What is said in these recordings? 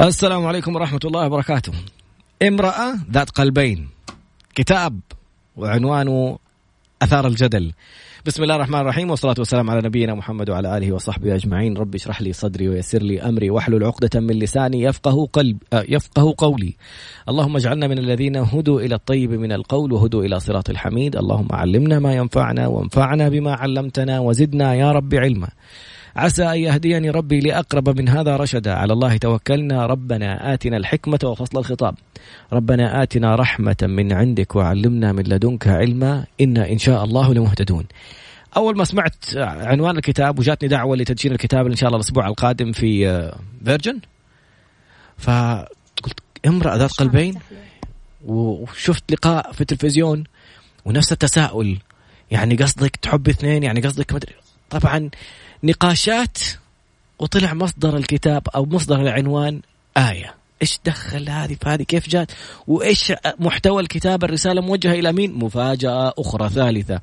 السلام عليكم ورحمة الله وبركاته. امرأة ذات قلبين كتاب وعنوانه أثار الجدل. بسم الله الرحمن الرحيم والصلاة والسلام على نبينا محمد وعلى آله وصحبه أجمعين. رب اشرح لي صدري ويسر لي أمري واحلل عقدة من لساني يفقه قلب آه، يفقه قولي. اللهم اجعلنا من الذين هدوا إلى الطيب من القول وهدوا إلى صراط الحميد. اللهم علمنا ما ينفعنا وانفعنا بما علمتنا وزدنا يا رب علما. عسى أن يهديني ربي لأقرب من هذا رشدا. على الله توكلنا. ربنا آتنا الحكمة وفصل الخطاب. ربنا آتنا رحمة من عندك وعلمنا من لدنك علما. إنا إن شاء الله لمهتدون. أول ما سمعت عنوان الكتاب وجاتني دعوة لتدشين الكتاب إن شاء الله الأسبوع القادم في فيرجن. فقلت امرأة ذات قلبين وشفت لقاء في التلفزيون ونفس التساؤل. يعني قصدك تحب اثنين؟ يعني قصدك مدري طبعا نقاشات وطلع مصدر الكتاب أو مصدر العنوان آية. إيش دخل هذه في هذه؟ كيف جات؟ وإيش محتوى الكتاب؟ الرسالة موجهة إلى مين؟ مفاجأة أخرى ثالثة.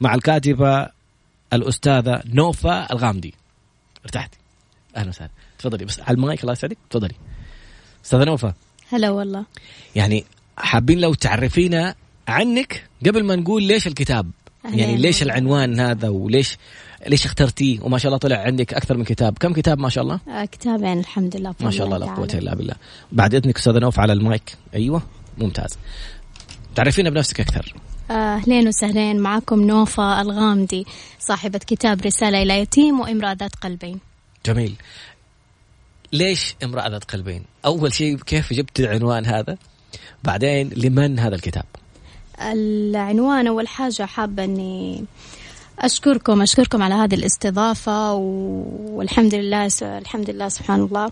مع الكاتبة الأستاذة نوفا الغامدي. ارتحت. أهلا وسهلا. تفضلي بس على المايك الله يسعدك. تفضلي. أستاذة نوفا. هلا والله. يعني حابين لو تعرفينا عنك قبل ما نقول ليش الكتاب يعني ليش العنوان هذا وليش ليش اخترتيه؟ وما شاء الله طلع عندك أكثر من كتاب. كم كتاب ما شاء الله؟ آه كتابين الحمد لله ما شاء الله لا قوة إلا بالله. بعد إذنك أستاذة نوف على المايك. أيوه ممتاز. تعرفينا بنفسك أكثر. أهلين وسهلين. معكم نوفا الغامدي صاحبة كتاب رسالة إلى يتيم وامرأة ذات قلبين. جميل. ليش امرأة ذات قلبين؟ أول شيء كيف جبت العنوان هذا؟ بعدين لمن هذا الكتاب؟ العنوان. أول حاجة حابة أني أشكركم أشكركم على هذه الاستضافة والحمد لله الحمد لله سبحان الله.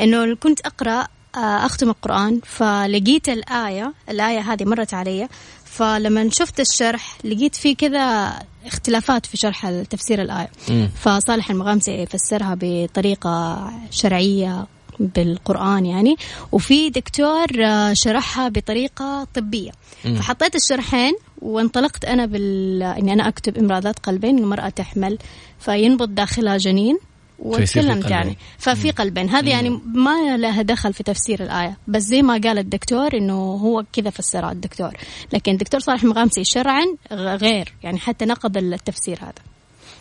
إنه كنت أقرأ آه، أختم القرآن فلقيت الآية الآية هذه مرت علي. فلما شفت الشرح لقيت فيه كذا اختلافات في شرح تفسير الآية. م. فصالح المغامسي يفسرها بطريقة شرعية بالقرآن يعني وفي دكتور آه، شرحها بطريقة طبية. م. فحطيت الشرحين وانطلقت أنا بال إني أنا أكتب إمرأة ذات قلبين المرأة تحمل فينبض داخلها جنين وتكلمت يعني ففي قلبين. هذه يعني ما لها دخل في تفسير الآية بس زي ما قال الدكتور إنه هو كذا فسرها الدكتور. لكن الدكتور صالح مغامسي شرعا غير يعني حتى نقض التفسير هذا.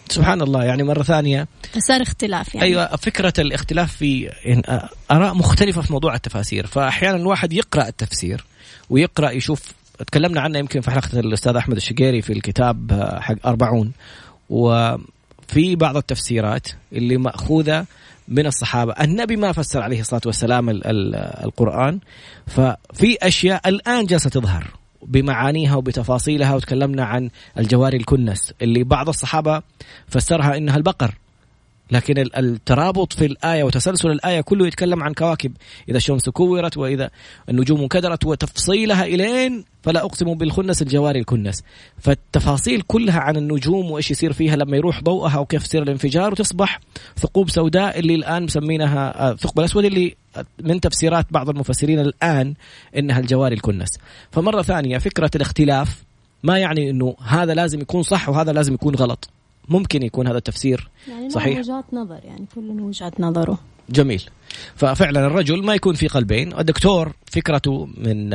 سبحان الله يعني مرة ثانية. صار اختلاف يعني. أيوة فكرة الاختلاف في آراء مختلفة في موضوع التفاسير. فأحيانا الواحد يقرأ التفسير ويقرأ يشوف تكلمنا عنه يمكن في حلقة الأستاذ أحمد الشقيري في الكتاب حق أربعون. وفي بعض التفسيرات اللي مأخوذة من الصحابة. النبي ما فسر عليه الصلاة والسلام القرآن. ففي أشياء الآن جالسة تظهر. بمعانيها وبتفاصيلها وتكلمنا عن الجواري الكنس اللي بعض الصحابة فسرها إنها البقر. لكن الترابط في الآية وتسلسل الآية كله يتكلم عن كواكب. إذا الشمس كورت وإذا النجوم انكدرت وتفصيلها إلين فلا أقسم بالخنس الجواري الكنس. فالتفاصيل كلها عن النجوم وإيش يصير فيها لما يروح ضوءها وكيف يصير الانفجار وتصبح ثقوب سوداء اللي الآن مسمينها الثقب آه، الأسود اللي من تفسيرات بعض المفسرين الآن إنها الجواري الكنس. فمرة ثانية فكرة الاختلاف ما يعني إنه هذا لازم يكون صح وهذا لازم يكون غلط. ممكن يكون هذا التفسير يعني صحيح؟ وجهات نظر يعني كل وجهة نظره. جميل. ففعلا الرجل ما يكون في قلبين. الدكتور فكرته من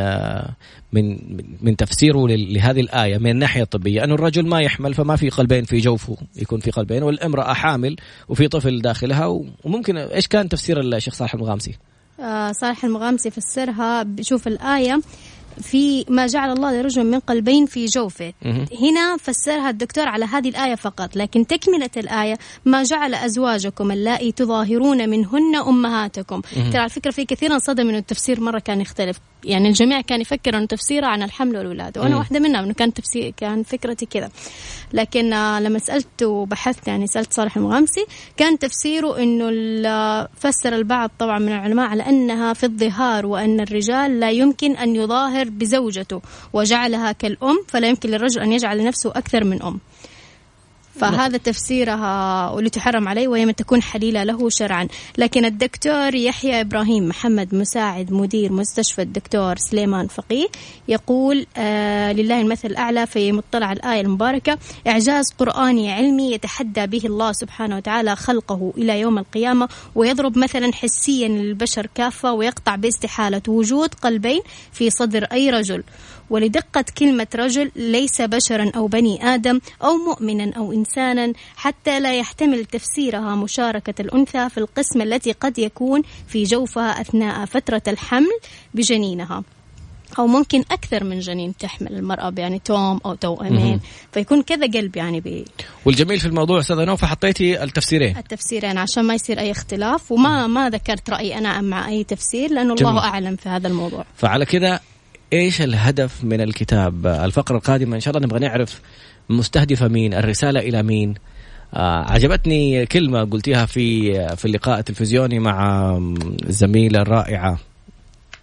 من من تفسيره لهذه الآية من الناحية الطبية أن الرجل ما يحمل فما في قلبين في جوفه يكون في قلبين والامرأة حامل وفي طفل داخلها وممكن إيش كان تفسير الشيخ صالح المغامسي؟ آه صالح المغامسي فسرها بشوف الآية. في ما جعل الله لرجل من قلبين في جوفه. هنا فسرها الدكتور على هذه الآية فقط لكن تكملة الآية ما جعل أزواجكم اللائي تظاهرون منهن أمهاتكم. ترى على فكرة في كثير انصدم أنه التفسير مرة كان يختلف. يعني الجميع كان يفكر أنه تفسيره عن الحمل والولادة وأنا واحدة منهم أنه كان تفسير كان فكرتي كذا. لكن آه، لما سألت وبحثت يعني سألت صالح المغامسي كان تفسيره أنه فسر البعض طبعا من العلماء على أنها في الظهار وأن الرجال لا يمكن أن يظاهر بزوجته وجعلها كالأم فلا يمكن للرجل أن يجعل لنفسه أكثر من أم. فهذا تفسيرها ولتحرم عليه وهي من تكون حليلة له شرعا. لكن الدكتور يحيى إبراهيم محمد مساعد مدير مستشفى الدكتور سليمان فقيه يقول آه لله المثل الأعلى في مطلع الآية المباركة إعجاز قرآني علمي يتحدى به الله سبحانه وتعالى خلقه إلى يوم القيامة ويضرب مثلا حسيا للبشر كافة ويقطع باستحالة وجود قلبين في صدر أي رجل. ولدقة كلمة رجل ليس بشرا أو بني آدم أو مؤمنا أو إنسانا حتى لا يحتمل تفسيرها مشاركة الأنثى في القسم التي قد يكون في جوفها أثناء فترة الحمل بجنينها. أو ممكن أكثر من جنين تحمل المرأة يعني توم أو توأمين فيكون كذا قلب يعني بي والجميل في الموضوع أستاذة نوفا حطيتي التفسيرين. التفسيرين عشان ما يصير أي اختلاف وما ما ذكرت رأيي أنا مع أي تفسير لأنه. الله أعلم في هذا الموضوع. فعلى كذا إيش الهدف من الكتاب؟ الفقرة القادمة إن شاء الله نبغى نعرف مستهدفه مين الرسالة إلى مين. آه عجبتني كلمة قلتيها في في اللقاء التلفزيوني مع الزميله الرائعه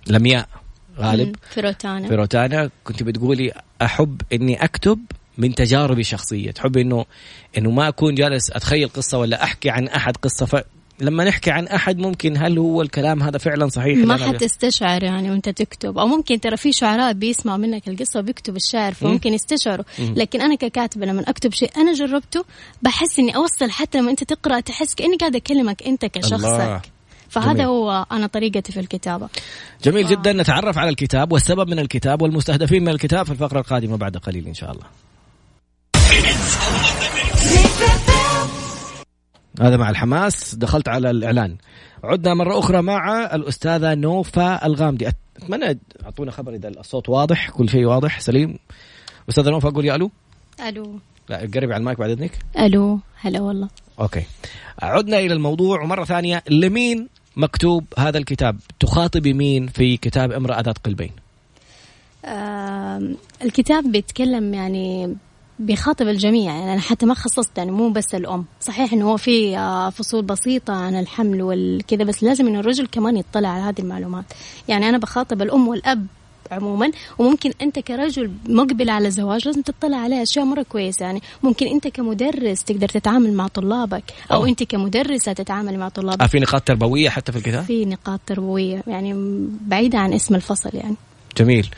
لمياء غالب. فيروتانا فيروتانا كنت بتقولي أحب إني أكتب من تجاربي الشخصية. تحب إنه إنه ما أكون جالس أتخيل قصة ولا أحكي عن أحد قصة. لما نحكي عن أحد ممكن هل هو الكلام هذا فعلا صحيح ما حتستشعر يعني وأنت تكتب. أو ممكن ترى في شعراء بيسمعوا منك القصة وبيكتب الشعر فممكن يستشعروا. لكن أنا ككاتبة لما أكتب شيء أنا جربته بحس إني أوصل حتى لما أنت تقرأ تحس كأني قاعدة أكلمك أنت كشخصك. الله. فهذا جميل. هو أنا طريقتي في الكتابة. جميل آه. جدا. نتعرف على الكتاب والسبب من الكتاب والمستهدفين من الكتاب في الفقرة القادمة بعد قليل إن شاء الله. هذا مع الحماس. دخلت على الإعلان. عدنا مرة أخرى مع الأستاذة نوفا الغامدي. أتمنى أعطونا خبر إذا الصوت واضح كل شيء واضح. سليم. أستاذة نوفا قول يا ألو. ألو. لا قربي على المايك بعد إذنك. ألو. هلا والله. okay. عدنا إلى الموضوع ومرة ثانية لمين مكتوب هذا الكتاب؟ تخاطبي مين في كتاب امرأة ذات قلبين؟ آه الكتاب بيتكلم يعني بيخاطب الجميع يعني أنا حتى ما خصصت يعني مو بس الأم. صحيح إنه هو في آه، فصول بسيطة عن الحمل والكذا بس لازم إنه الرجل كمان يطلع على هذه المعلومات. يعني أنا بخاطب الأم والأب عموما وممكن أنت كرجل مقبل على الزواج لازم تطلع عليه أشياء مرة كويسة. يعني ممكن أنت كمدرس تقدر تتعامل مع طلابك أو أوه. أنت كمدرسة تتعامل مع طلابك. آه في نقاط تربوية حتى في الكتاب؟ في نقاط تربوية يعني بعيدة عن اسم الفصل يعني. جميل.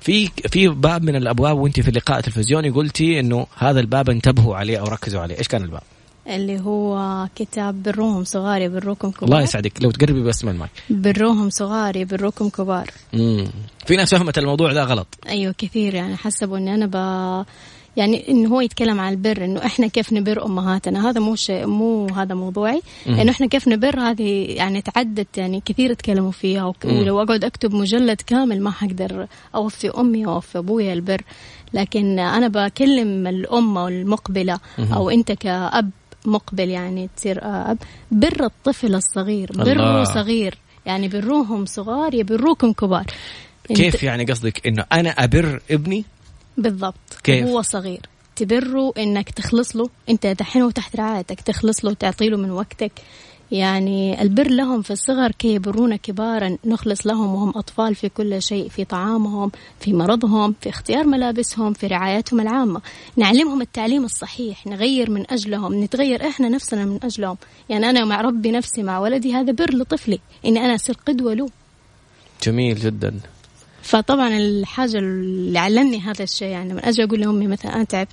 في في باب من الأبواب وانت في اللقاء التلفزيوني قلتي إنه هذا الباب انتبهوا عليه أو ركزوا عليه. إيش كان الباب؟ اللي هو كتاب بروهم صغار يبروكم كبار. الله يسعدك. لو تقربي بس من المايك. بروهم صغار يبروكم كبار. امم في ناس فهمت الموضوع ده غلط. أيوه كثير يعني حسبوا إني أنا ب يعني انه هو يتكلم عن البر إنه إحنا كيف نبر أمهاتنا. هذا مو شيء مو هذا موضوعي. إنه إحنا كيف نبر هذه يعني تعدت يعني كثير تكلموا فيها. ولو أقعد أكتب مجلد كامل ما حقدر اوفي أمي واوفي ابويا البر. لكن أنا بكلم الأم المقبلة أو أنت كأب مقبل يعني تصير أب بر الطفل الصغير. بره صغير. يعني بروهم صغار يبروكم كبار. كيف يعني قصدك إنه أنا أبر ابني؟ بالضبط. كيف؟ وهو صغير. تبره إنك تخلص له. أنت دحين هو تحت رعايتك تخلص له تعطي له من وقتك. يعني البر لهم في الصغر كي يبرون كبارا. نخلص لهم وهم أطفال في كل شيء في طعامهم في مرضهم في اختيار ملابسهم في رعايتهم العامة. نعلمهم التعليم الصحيح نغير من أجلهم نتغير إحنا نفسنا من أجلهم. يعني أنا مع ربي نفسي مع ولدي هذا بر لطفلي. إني أنا أصير قدوة له. جميل جدا. فطبعا الحاجة اللي علمني هذا الشيء يعني من أجي أقول لأمي مثلا أنا تعبت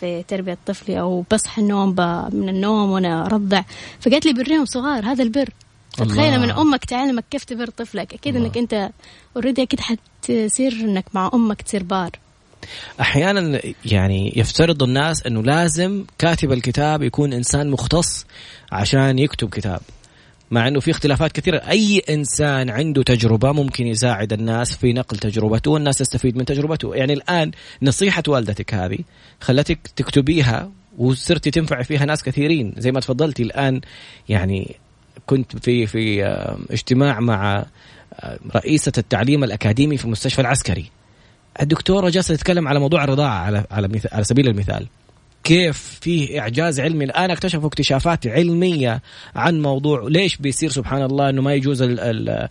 في تربية طفلي أو بصحى النوم من النوم وأنا أرضع فقالت لي بريهم صغار هذا البر. تخيل من أمك تعلمك كيف تبر طفلك. أكيد الله. إنك أنت already أكيد حتصير إنك مع أمك تصير بار. أحيانا يعني يفترض الناس إنه لازم كاتب الكتاب يكون إنسان مختص عشان يكتب كتاب. مع إنه في اختلافات كثيرة. أي إنسان عنده تجربة ممكن يساعد الناس في نقل تجربته والناس تستفيد من تجربته. يعني الآن نصيحة والدتك هذه خلتك تكتبيها وصرتي تنفع فيها ناس كثيرين. زي ما تفضلتي الآن يعني كنت في في آه، اجتماع مع آه، رئيسة التعليم الأكاديمي في المستشفى العسكري. الدكتورة جالسة تتكلم على موضوع الرضاعة على على على سبيل المثال. كيف فيه إعجاز علمي. الآن اكتشفوا اكتشافات علمية عن موضوع ليش بيصير سبحان الله إنه ما يجوز ال ال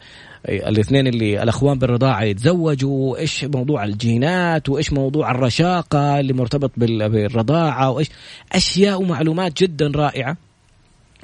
الاثنين اللي الأخوان بالرضاعة يتزوجوا إيش موضوع الجينات وإيش موضوع الرشاقة اللي مرتبط بالرضاعة وإيش أشياء ومعلومات جدا رائعة.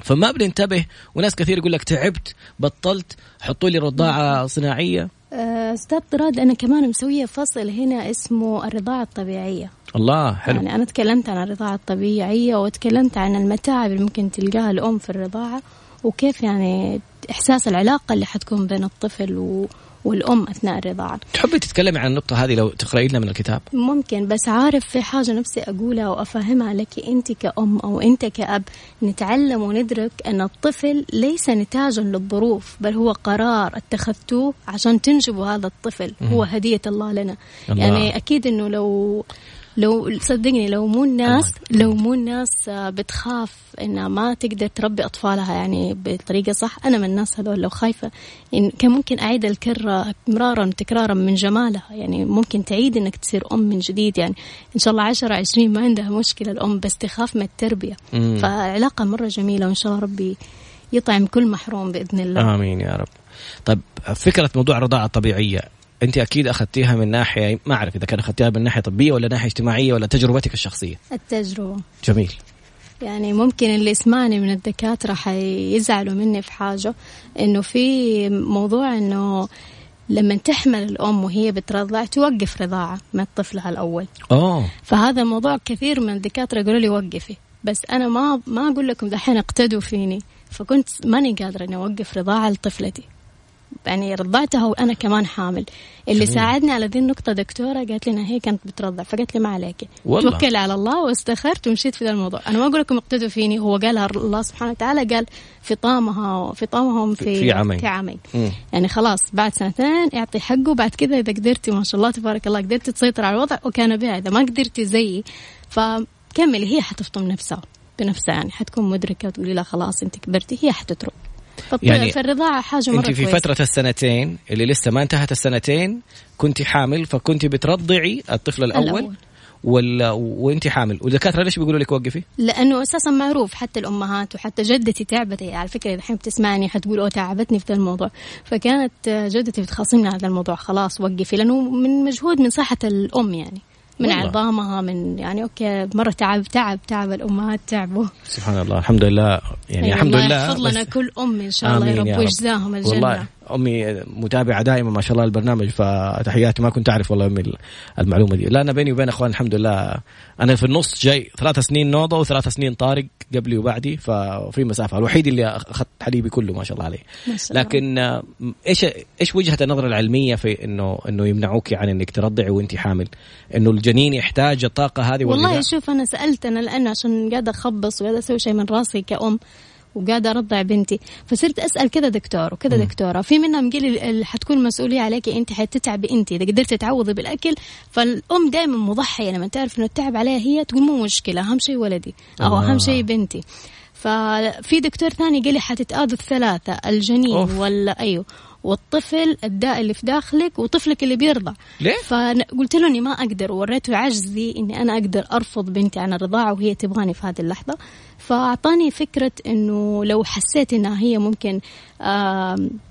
فما بننتبه وناس كثير يقول لك تعبت بطلت حطوا لي رضاعة صناعية. آه، أستاذ طراد أنا كمان مسوية فصل هنا اسمه الرضاعة الطبيعية. الله حلو. يعني أنا تكلمت عن الرضاعة الطبيعية وتكلمت عن المتاعب اللي ممكن تلقاها الأم في الرضاعة. وكيف يعني إحساس العلاقة اللي حتكون بين الطفل و والأم أثناء الرضاعة. تحبي تتكلمي عن النقطة هذه لو تقرأي لنا من الكتاب؟ ممكن بس عارف في حاجة نفسي أقولها وأفهمها لك أنت كأم أو أنت كأب نتعلم وندرك أن الطفل ليس نتاجا للظروف بل هو قرار اتخذتوه عشان تنجبوا هذا الطفل هو هدية الله لنا. الله. يعني أكيد إنه لو لو صدقني لو مو الناس لو مو الناس آه، بتخاف إنها ما تقدر تربي أطفالها يعني بطريقة صح. أنا من الناس هذول لو خايفة يعني كان ممكن أعيد الكرة مرارا وتكرارا من جمالها. يعني ممكن تعيد إنك تصير أم من جديد. يعني إن شاء الله 10 20 ما عندها مشكلة الأم بس تخاف من التربية. فعلاقة مرة جميلة وإن شاء الله ربي يطعم كل محروم بإذن الله. آمين يا رب. طيب فكرة موضوع الرضاعة الطبيعية. أنت أكيد أخذتيها من ناحية ما أعرف إذا كان أخذتيها من ناحية طبية ولا ناحية اجتماعية ولا تجربتك الشخصية. التجربة. جميل. يعني ممكن اللي يسمعني من الدكاترة حيزعلوا مني في حاجة إنه في موضوع إنه لما تحمل الأم وهي بترضع توقف رضاعة من طفلها الأول اوه فهذا موضوع كثير من الدكاترة يقولوا لي وقفي. بس أنا ما ما أقول لكم دحين اقتدوا فيني فكنت ماني قادرة إني أوقف رضاعة لطفلتي. يعني رضعتها وأنا كمان حامل. اللي جميل. ساعدني على ذي النقطة دكتورة قالت لي هي كانت بترضع فقالت لي ما عليك. توكل على الله واستخرت ومشيت في ذا الموضوع. أنا ما أقول لكم اقتدوا فيني هو قالها الله سبحانه وتعالى قال فطامها فطامهم في في عامين في عامين يعني خلاص بعد سنتين اعطي حقه بعد كذا إذا قدرتي ما شاء الله تبارك الله قدرتي تسيطر على الوضع وكان بها. إذا ما قدرتي زيي فكملي هي حتفطم نفسها بنفسها يعني حتكون مدركة وتقولي لا خلاص أنت كبرتي هي حتترك. يعني في الرضاعة حاجة مرة أنت في فترة السنتين اللي لسه ما انتهت السنتين كنت حامل فكنت بترضعي الطفل الأول, الأول. ولا وانت حامل. والدكاترة ليش بيقولوا لك وقفي؟ لأنه أساسا معروف حتى الأمهات وحتى جدتي تعبت. على فكرة الحين بتسمعني حتقول أوه تعبتني في ذا الموضوع. فكانت جدتي بتخاصمني هذا الموضوع. خلاص وقفي لأنه من مجهود من صحة الأم يعني. من والله. عظامها من يعني أوكي مرة تعب تعب تعب الأمهات تعبوا. سبحان الله. الحمد لله. يعني أيوة الحمد لله. يحفظ لنا كل أم إن شاء الله يا رب. ويجزاهم الجنة. والله. أمي متابعة دائما ما شاء الله البرنامج فتحياتي ما كنت أعرف والله أمي المعلومة دي. لا أنا بيني وبين أخوان الحمد لله أنا في النص جاي ثلاث سنين نوضة وثلاث سنين طارق قبلي وبعدي ففي مسافة. الوحيد اللي أخذت حليبي كله ما شاء الله عليه. لكن إيش إيش وجهة النظر العلمية في إنه إنه يمنعوك عن إنك ترضعي وإنت حامل؟ إنه الجنين يحتاج الطاقة هذه والله شوف أنا سألت أنا لأنه عشان قاعدة أخبص وقاعدة أسوي شيء من راسي كأم وقاعدة أرضع بنتي. فصرت أسأل كذا دكتور وكذا دكتورة. في منهم قال لي حتكون المسؤوليه عليك أنت حتتعبي أنت. إذا قدرتي تعوضي بالأكل فالأم دائما مضحية لما تعرف إنه التعب عليها هي تقول مو مشكلة أهم شيء ولدي. أو آه. أهم شيء بنتي. ففي دكتور ثاني قال لي حتتآذوا الثلاثة الجنين أوف. ولا أيوه. والطفل الداء اللي في داخلك وطفلك اللي بيرضع. ليه؟ فقلت له إني ما أقدر ووريته عجزي إني أنا أقدر أرفض بنتي عن الرضاعة وهي تبغاني في هذه اللحظة. فأعطاني فكرة إنه لو حسيت إنها هي ممكن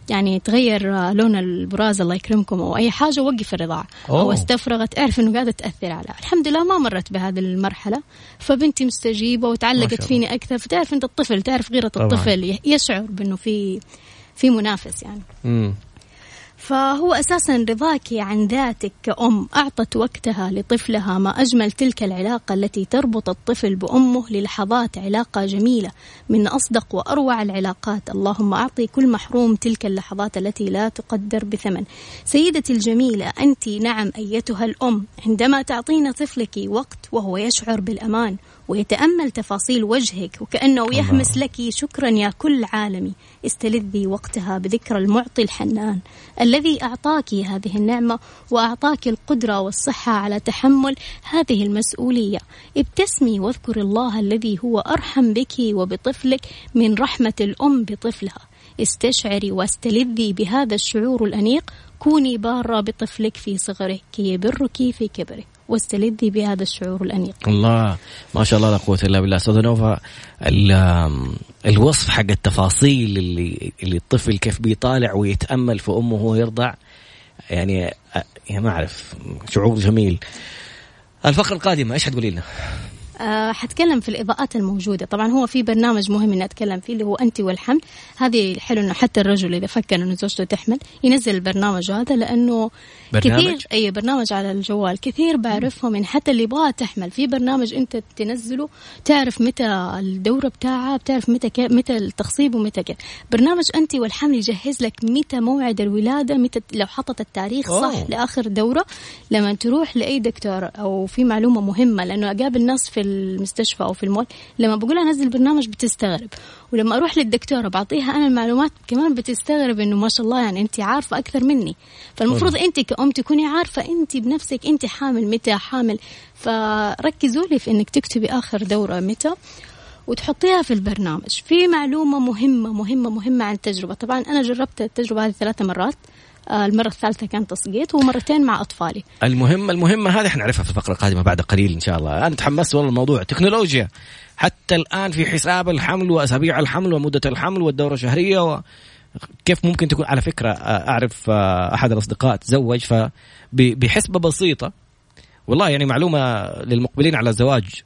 يعني تغير لون البراز الله يكرمكم أو أي حاجة وقف الرضاعة. أو استفرغت أعرف إنه قاعدة تاثر عليها الحمد لله ما مرت بهذه المرحلة. فبنتي مستجيبة وتعلقت فيني أكثر. فتعرف أنت الطفل تعرف غيرة الطفل يشعر بإنه في في منافس يعني. مم. فهو أساسا رضاك عن ذاتك كأم أعطت وقتها لطفلها ما أجمل تلك العلاقة التي تربط الطفل بأمه للحظات علاقة جميلة من أصدق وأروع العلاقات. اللهم أعطي كل محروم تلك اللحظات التي لا تقدر بثمن. سيدتي الجميلة أنت نعم أيتها الأم. عندما تعطين طفلك وقت وهو يشعر بالأمان ويتأمل تفاصيل وجهك وكأنه يهمس لك. شكرا يا كل عالمي. استلذي وقتها بذكرى المعطي الحنان الذي أعطاك هذه النعمة وأعطاك القدرة والصحة على تحمل هذه المسؤولية. ابتسمي واذكر الله الذي هو أرحم بك وبطفلك من رحمة الأم بطفلها. استشعري واستلذي بهذا الشعور الأنيق. كوني بارة بطفلك في صغره كي يبرك في كبره واستلذي بهذا الشعور الأنيق. الله ما شاء الله لا قوة إلا بالله. أستاذة نوفا الوصف حق التفاصيل اللي اللي الطفل كيف بيطالع ويتأمل في أمه وهو يرضع يعني يعني ما أعرف شعور جميل. الفقرة القادمة إيش حتقولي لنا؟ أه حتكلم في الإضاءات الموجودة. طبعا هو في برنامج مهم إني أتكلم فيه اللي هو أنت والحمل. هذه حلو إنه حتى الرجل إذا فكر إنه زوجته تحمل ينزل البرنامج هذا لأنه برنامج؟ كثير أي برنامج على الجوال. كثير بعرفهم من حتى اللي يبغاها تحمل. في برنامج أنت تنزله تعرف متى الدورة بتاعها بتعرف متى كي... متى التخصيب ومتى كيف برنامج أنت والحمل يجهز لك متى موعد الولادة متى لو حطت التاريخ صح أوه. لآخر دورة لما تروح لأي دكتور أو في معلومة مهمة. لأنه أقابل ناس في المستشفى أو في المول لما بقول أنزل برنامج بتستغرب. ولما أروح للدكتورة بعطيها أنا المعلومات كمان بتستغرب إنه ما شاء الله يعني انت عارفة أكثر مني. فالمفروض انت كأم تكوني عارفة انت بنفسك انت حامل متى حامل. فركزوا لي في إنك تكتبي آخر دورة متى وتحطيها في البرنامج. في معلومة مهمة مهمة مهمة عن التجربة. طبعا أنا جربت التجربة هذه ثلاثة مرات. آه، المرة الثالثة كان تسقيط ومرتين مع أطفالي. المهم المهمة هذه حنعرفها في الفقرة القادمة بعد قليل إن شاء الله. أنا تحمست والله الموضوع تكنولوجيا. حتى الآن في حساب الحمل وأسابيع الحمل ومدة الحمل والدورة الشهرية و... كيف ممكن تكون؟ على فكرة آه، أعرف آه، أحد الأصدقاء تزوج فبحسبة بسيطة. والله يعني معلومة للمقبلين على الزواج.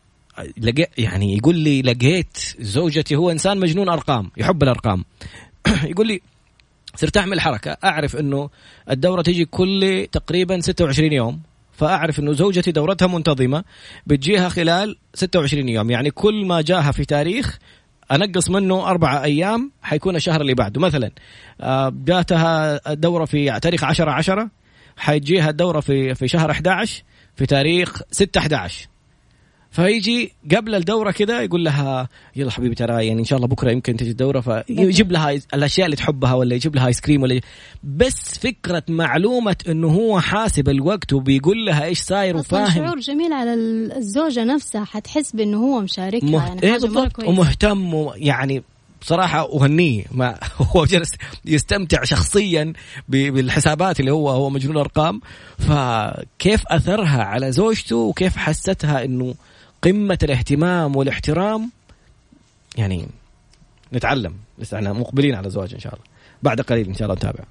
يعني يقول لي لقيت زوجتي هو إنسان مجنون أرقام يحب الأرقام. يقول لي صرت أعمل حركة أعرف إنه الدورة تيجي كل تقريبا 26 يوم فأعرف إنه زوجتي دورتها منتظمة بتجيها خلال 26 يوم يعني كل ما جاها في تاريخ أنقص منه أربعة أيام حيكون الشهر اللي بعده. مثلا آه، جاتها الدورة في تاريخ 10 10 حيجيها الدورة في في شهر 11 في تاريخ 6 11 فيجي قبل الدورة كذا يقول لها يلا حبيبي ترى يعني إن شاء الله بكرة يمكن تجي الدورة. فيجيب لها الأشياء اللي تحبها ولا يجيب لها آيس كريم ولا بس فكرة معلومة إنه هو حاسب الوقت وبيقول لها إيش صاير وفاهم. شعور جميل على الزوجة نفسها حتحس بإنه هو مشاركها. مه... يعني إيه بالضبط ومهتم يعني بصراحة أغنيه ما هو جلس يستمتع شخصيا بالحسابات اللي هو هو مجنون ارقام فكيف أثرها على زوجته وكيف حستها إنه قمة الاهتمام والاحترام. يعني نتعلم. لسه إحنا مقبلين على الزواج إن شاء الله. بعد قليل إن شاء الله نتابع.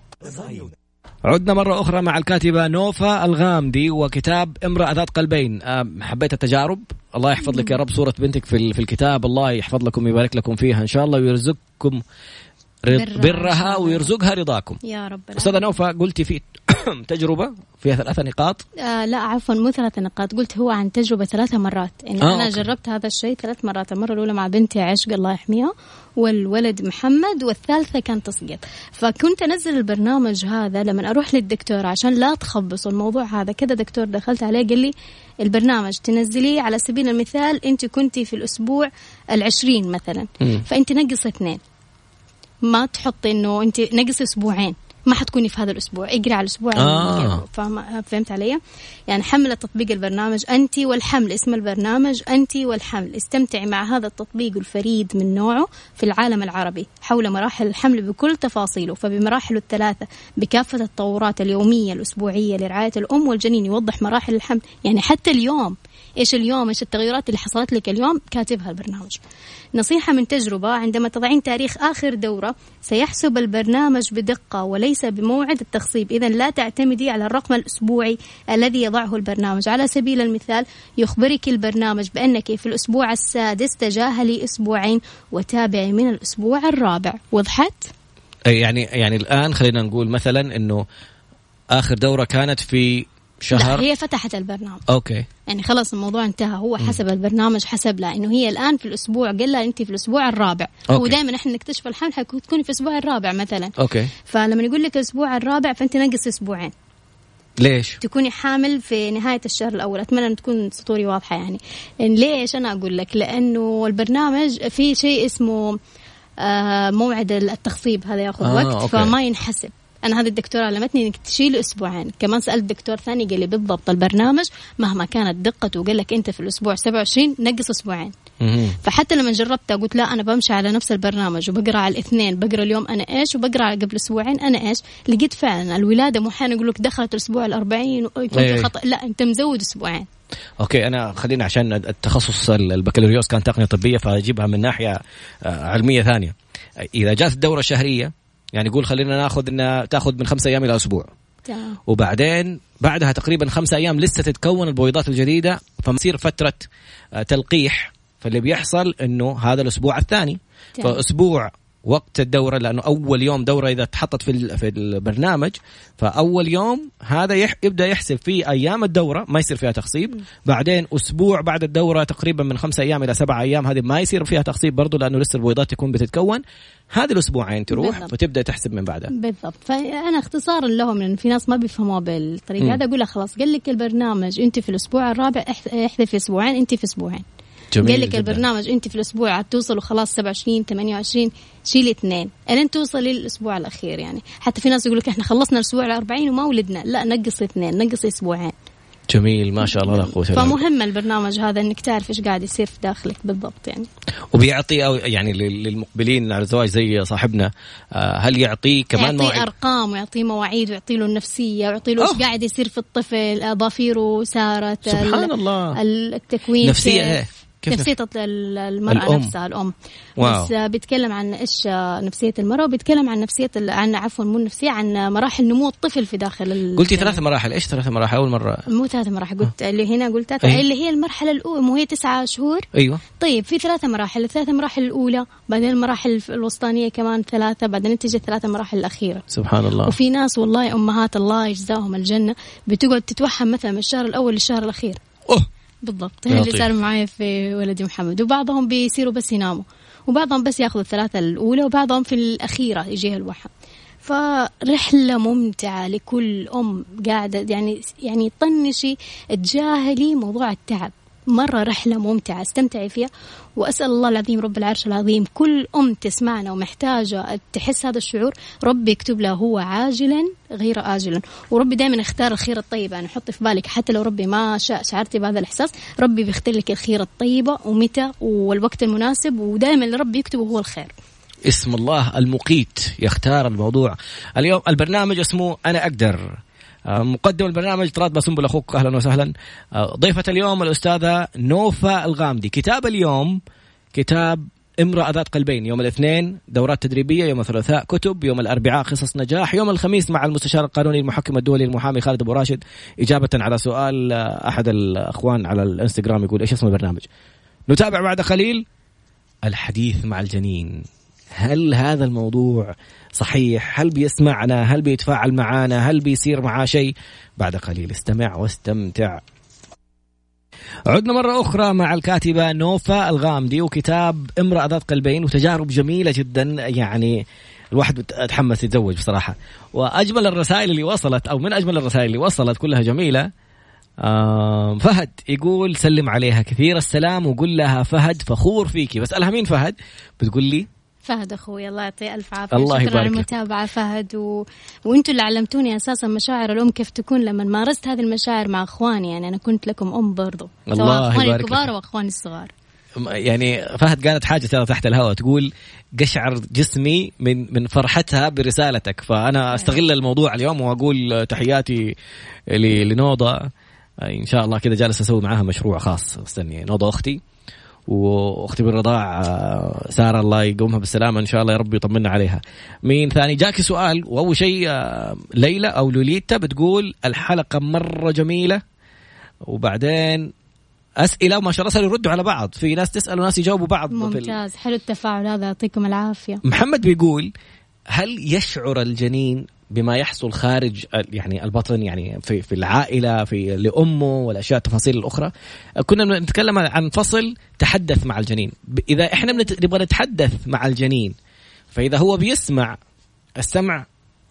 عدنا مرة أخرى مع الكاتبة نوفا الغامدي وكتاب امرأة ذات قلبين. حبيت التجارب. الله يحفظ لك يا رب. صورة بنتك في, في الكتاب. الله يحفظ لكم ويبارك لكم فيها إن شاء الله ويرزقكم برها ويرزقها رضاكم. يا رب أستاذة نوفا قلتي في تجربة فيها ثلاثة نقاط. آه لا عفوا مو ثلاثة نقاط. قلت هو عن تجربة ثلاثة مرات. يعني آه أنا أوكي. جربت هذا الشيء ثلاث مرات. المرة الأولى مع بنتي عشق الله يحميها والولد محمد والثالثة كان تسقيط فكنت أنزل البرنامج هذا لما أروح للدكتور عشان لا تخبصوا الموضوع هذا. كذا دكتور دخلت عليه قال لي البرنامج تنزليه على سبيل المثال أنت كنتي في الأسبوع العشرين مثلا. م. فأنت نقص اثنين. ما تحطي إنه أنت نقص أسبوعين ما حتكوني في هذا الأسبوع اقري على الأسبوع. آه. فهمت علي؟ يعني حمل تطبيق البرنامج أنت والحمل اسم البرنامج أنت والحمل. استمتعي مع هذا التطبيق الفريد من نوعه في العالم العربي حول مراحل الحمل بكل تفاصيله فبمراحله الثلاثة بكافة التطورات اليومية الأسبوعية لرعاية الأم والجنين يوضح مراحل الحمل. يعني حتى اليوم إيش اليوم؟ إيش التغيرات اللي حصلت لك اليوم؟ كاتبها البرنامج. نصيحة من تجربة عندما تضعين تاريخ آخر دورة سيحسب البرنامج بدقة وليس بموعد التخصيب. إذا لا تعتمدي على الرقم الأسبوعي الذي يضعه البرنامج. على سبيل المثال يخبرك البرنامج بأنك في الأسبوع السادس تجاهلي أسبوعين وتابعي من الأسبوع الرابع. وضحت؟ يعني يعني الآن خلينا نقول مثلا أنه آخر دورة كانت في شهر؟ لا هي فتحت البرنامج. أوكي. يعني خلاص الموضوع انتهى. هو حسب م. البرنامج حسب لها إنه هي الآن في الأسبوع قال لها انت في الأسبوع الرابع. أوكي. ودائما إحنا نكتشف الحمل حتكوني في الأسبوع الرابع مثلا. أوكي. فلما يقول لك الأسبوع الرابع فأنت نقص أسبوعين. ليش؟ تكوني حامل في نهاية الشهر الأول. أتمنى أن تكون سطوري واضحة يعني. ليش؟ أنا أقول لك لأنه البرنامج في شيء اسمه آه موعد التخصيب هذا يأخذ آه وقت أوكي. فما ينحسب. أنا هذه الدكتورة علمتني إنك تشيل أسبوعين. كمان سألت دكتور ثاني قال لي بالضبط البرنامج مهما كانت دقته وقال لك أنت في الأسبوع 27 نقص أسبوعين. فحتى لما جربتها قلت لا أنا بمشي على نفس البرنامج وبقرأ على الاثنين بقرأ اليوم أنا إيش وبقرأ قبل أسبوعين أنا إيش. لقيت فعلا الولادة مو أحيانا يقول لك دخلت الأسبوع ال40 وكنت إيه. خطأ. لا أنت مزود أسبوعين. أوكي أنا خلينا عشان التخصص البكالوريوس كان تقنية طبية فأجيبها من ناحية آه، علمية ثانية. إذا جات الدوره الشهريه يعني يقول خلينا ناخذ إنها تاخذ من خمسة أيام إلى أسبوع. تمام. وبعدين بعدها تقريبا خمسة أيام لسه تتكون البويضات الجديدة فتصير فترة آه، تلقيح. فاللي بيحصل إنه هذا الأسبوع الثاني. تمام. فأسبوع وقت الدورة لأنه أول يوم دورة إذا تحطت في في البرنامج فأول يوم هذا يح يبدأ يحسب في أيام الدورة ما يصير فيها تخصيب. بعدين أسبوع بعد الدورة تقريبا من خمسة أيام إلى سبعة أيام هذه ما يصير فيها تخصيب برضه لأنه لسه البويضات تكون بتتكون. هذه الأسبوعين تروح بالضبط. وتبدأ تحسب من بعدها. بالضبط. فأنا اختصارا لهم لأن في ناس ما بيفهموها بالطريقة. هذا أقول لها خلاص قال لك البرنامج أنت في الأسبوع الرابع اح- احذفي أسبوعين أنت في أسبوعين. قال لك جداً. البرنامج أنت في الأسبوع توصلوا خلاص 27 28 شيلي اثنين. ألين توصلي للأسبوع الأخير يعني. حتى في ناس يقول لك إحنا خلصنا الأسبوع ال 40 وما ولدنا. لا نقصي اثنين نقصي أسبوعين. جميل ما شاء الله لا قوة فمهم البرنامج هذا إنك تعرف إيش قاعد يصير في داخلك بالضبط يعني. وبيعطي أو يعني لل- للمقبلين على الزواج زي صاحبنا آه، هل يعطيه كمان يعطيه مواعيد؟ أرقام ويعطيه مواعيد ويعطي له النفسية ويعطي له إيش. قاعد يصير في الطفل أظافيره سارت سبحان ال- الله. التكوين نفسية كيف- نفسية ال- المرأة الأم. نفسها الأم. واو. بس آه، بيتكلم عن إيش آه، نفسية المرأة وبيتكلم عن نفسية عن عفوا مو النفسية عن مراحل نمو الطفل في داخل ال- قلتي ثلاث مراحل إيش ثلاث مراحل؟ أول مرة. مو ثلاث مراحل قلت اللي هنا قلت ثلاثة أي. اللي هي المرحلة الأولى مو هي تسعة شهور؟ أيوه. طيب في ثلاثة مراحل الثلاث مراحل الأولى بعدين المراحل الوسطانية كمان ثلاثة بعدين تجي الثلاث مراحل الأخيرة. سبحان الله. وفي ناس والله أمهات الله يجزاهم الجنة بتقعد تتوهم مثلا من الشهر الأول للشهر الأخير. أوه. بالضبط. يا اللي. صار معي في ولدي محمد. وبعضهم بيصيروا بس يناموا. وبعضهم بس ياخذوا الثلاثة الأولى وبعضهم في الأخيرة يجيها الوحم فرحلة ممتعة لكل أم قاعدة يعني يعني طنشي تجاهلي موضوع التعب. مرة رحلة ممتعة استمتعي فيها وأسأل الله العظيم رب العرش العظيم كل أم تسمعنا ومحتاجة تحس هذا الشعور ربي يكتب له هو عاجلا غير آجلا. وربي دائما يختار الخير الطيب يعني حطي في بالك حتى لو ربي ما شاء شعرتي بهذا الإحساس ربي بيختار لك الخير الطيبة ومتى والوقت المناسب ودائما ربي يكتبه هو الخير. اسم الله المقيت يختار الموضوع. اليوم البرنامج اسمه أنا أقدر. آه، مقدم البرنامج. طراد بسنبل أخوك أهلا وسهلا. آه، ضيفة اليوم الأستاذة نوفا الغامدي. كتاب اليوم كتاب امرأة ذات قلبين. يوم الاثنين دورات تدريبية يوم الثلاثاء كتب يوم الأربعاء قصص نجاح يوم الخميس مع المستشار القانوني المحكم الدولي المحامي خالد أبو راشد. إجابة على سؤال آه، أحد الأخوان على الإنستغرام يقول إيش اسم البرنامج؟ نتابع بعد قليل الحديث مع الجنين. هل هذا الموضوع صحيح؟ هل بيسمعنا؟ هل بيتفاعل معنا هل بيصير معاه شيء؟ بعد قليل استمع واستمتع. عدنا مرة أخرى مع الكاتبة نوفا الغامدي وكتاب امرأة ذات قلبين وتجارب جميلة جدا. يعني الواحد بتحمس يتزوج بصراحة. وأجمل الرسائل اللي وصلت أو من أجمل الرسائل اللي وصلت كلها جميلة. فهد يقول سلم عليها كثير السلام وقول لها فهد فخور فيكي. بسألها مين فهد؟ بتقول لي فهد أخوي الله يعطيه ألف عافية. الله شكرا على. المتابعة فهد و... وأنتم اللي علمتوني أساسا مشاعر الأم كيف تكون لما مارست هذه المشاعر مع أخواني. يعني أنا كنت لكم أم برضو. الله سواء أخواني الكبار لك. واخواني الصغار. يعني فهد قالت حاجة ترى تحت الهواء تقول قشعر جسمي من من فرحتها برسالتك. فأنا أستغل الموضوع اليوم وأقول تحياتي لنوضة. إن شاء الله كذا جالس أسوي معاها مشروع خاص. استني نوضة أختي. واختي بالرضاع آه، سارة الله يقومها بالسلامة إن شاء الله يا رب يطمنا عليها. مين ثاني؟ جاكي سؤال. وأول شيء آه، ليلى أو لوليتا بتقول الحلقة مرة جميلة وبعدين أسئلة وما شاء الله صاروا يردوا على بعض. في ناس تسأل وناس يجاوبوا بعض. ممتاز. حلو التفاعل هذا يعطيكم العافية. محمد بيقول هل يشعر الجنين بما يحصل خارج يعني البطن يعني في في العائلة في لأمه والأشياء التفاصيل الأخرى. كنا نتكلم عن فصل تحدث مع الجنين. إذا إحنا نبغى نتحدث مع الجنين فإذا هو بيسمع السمع.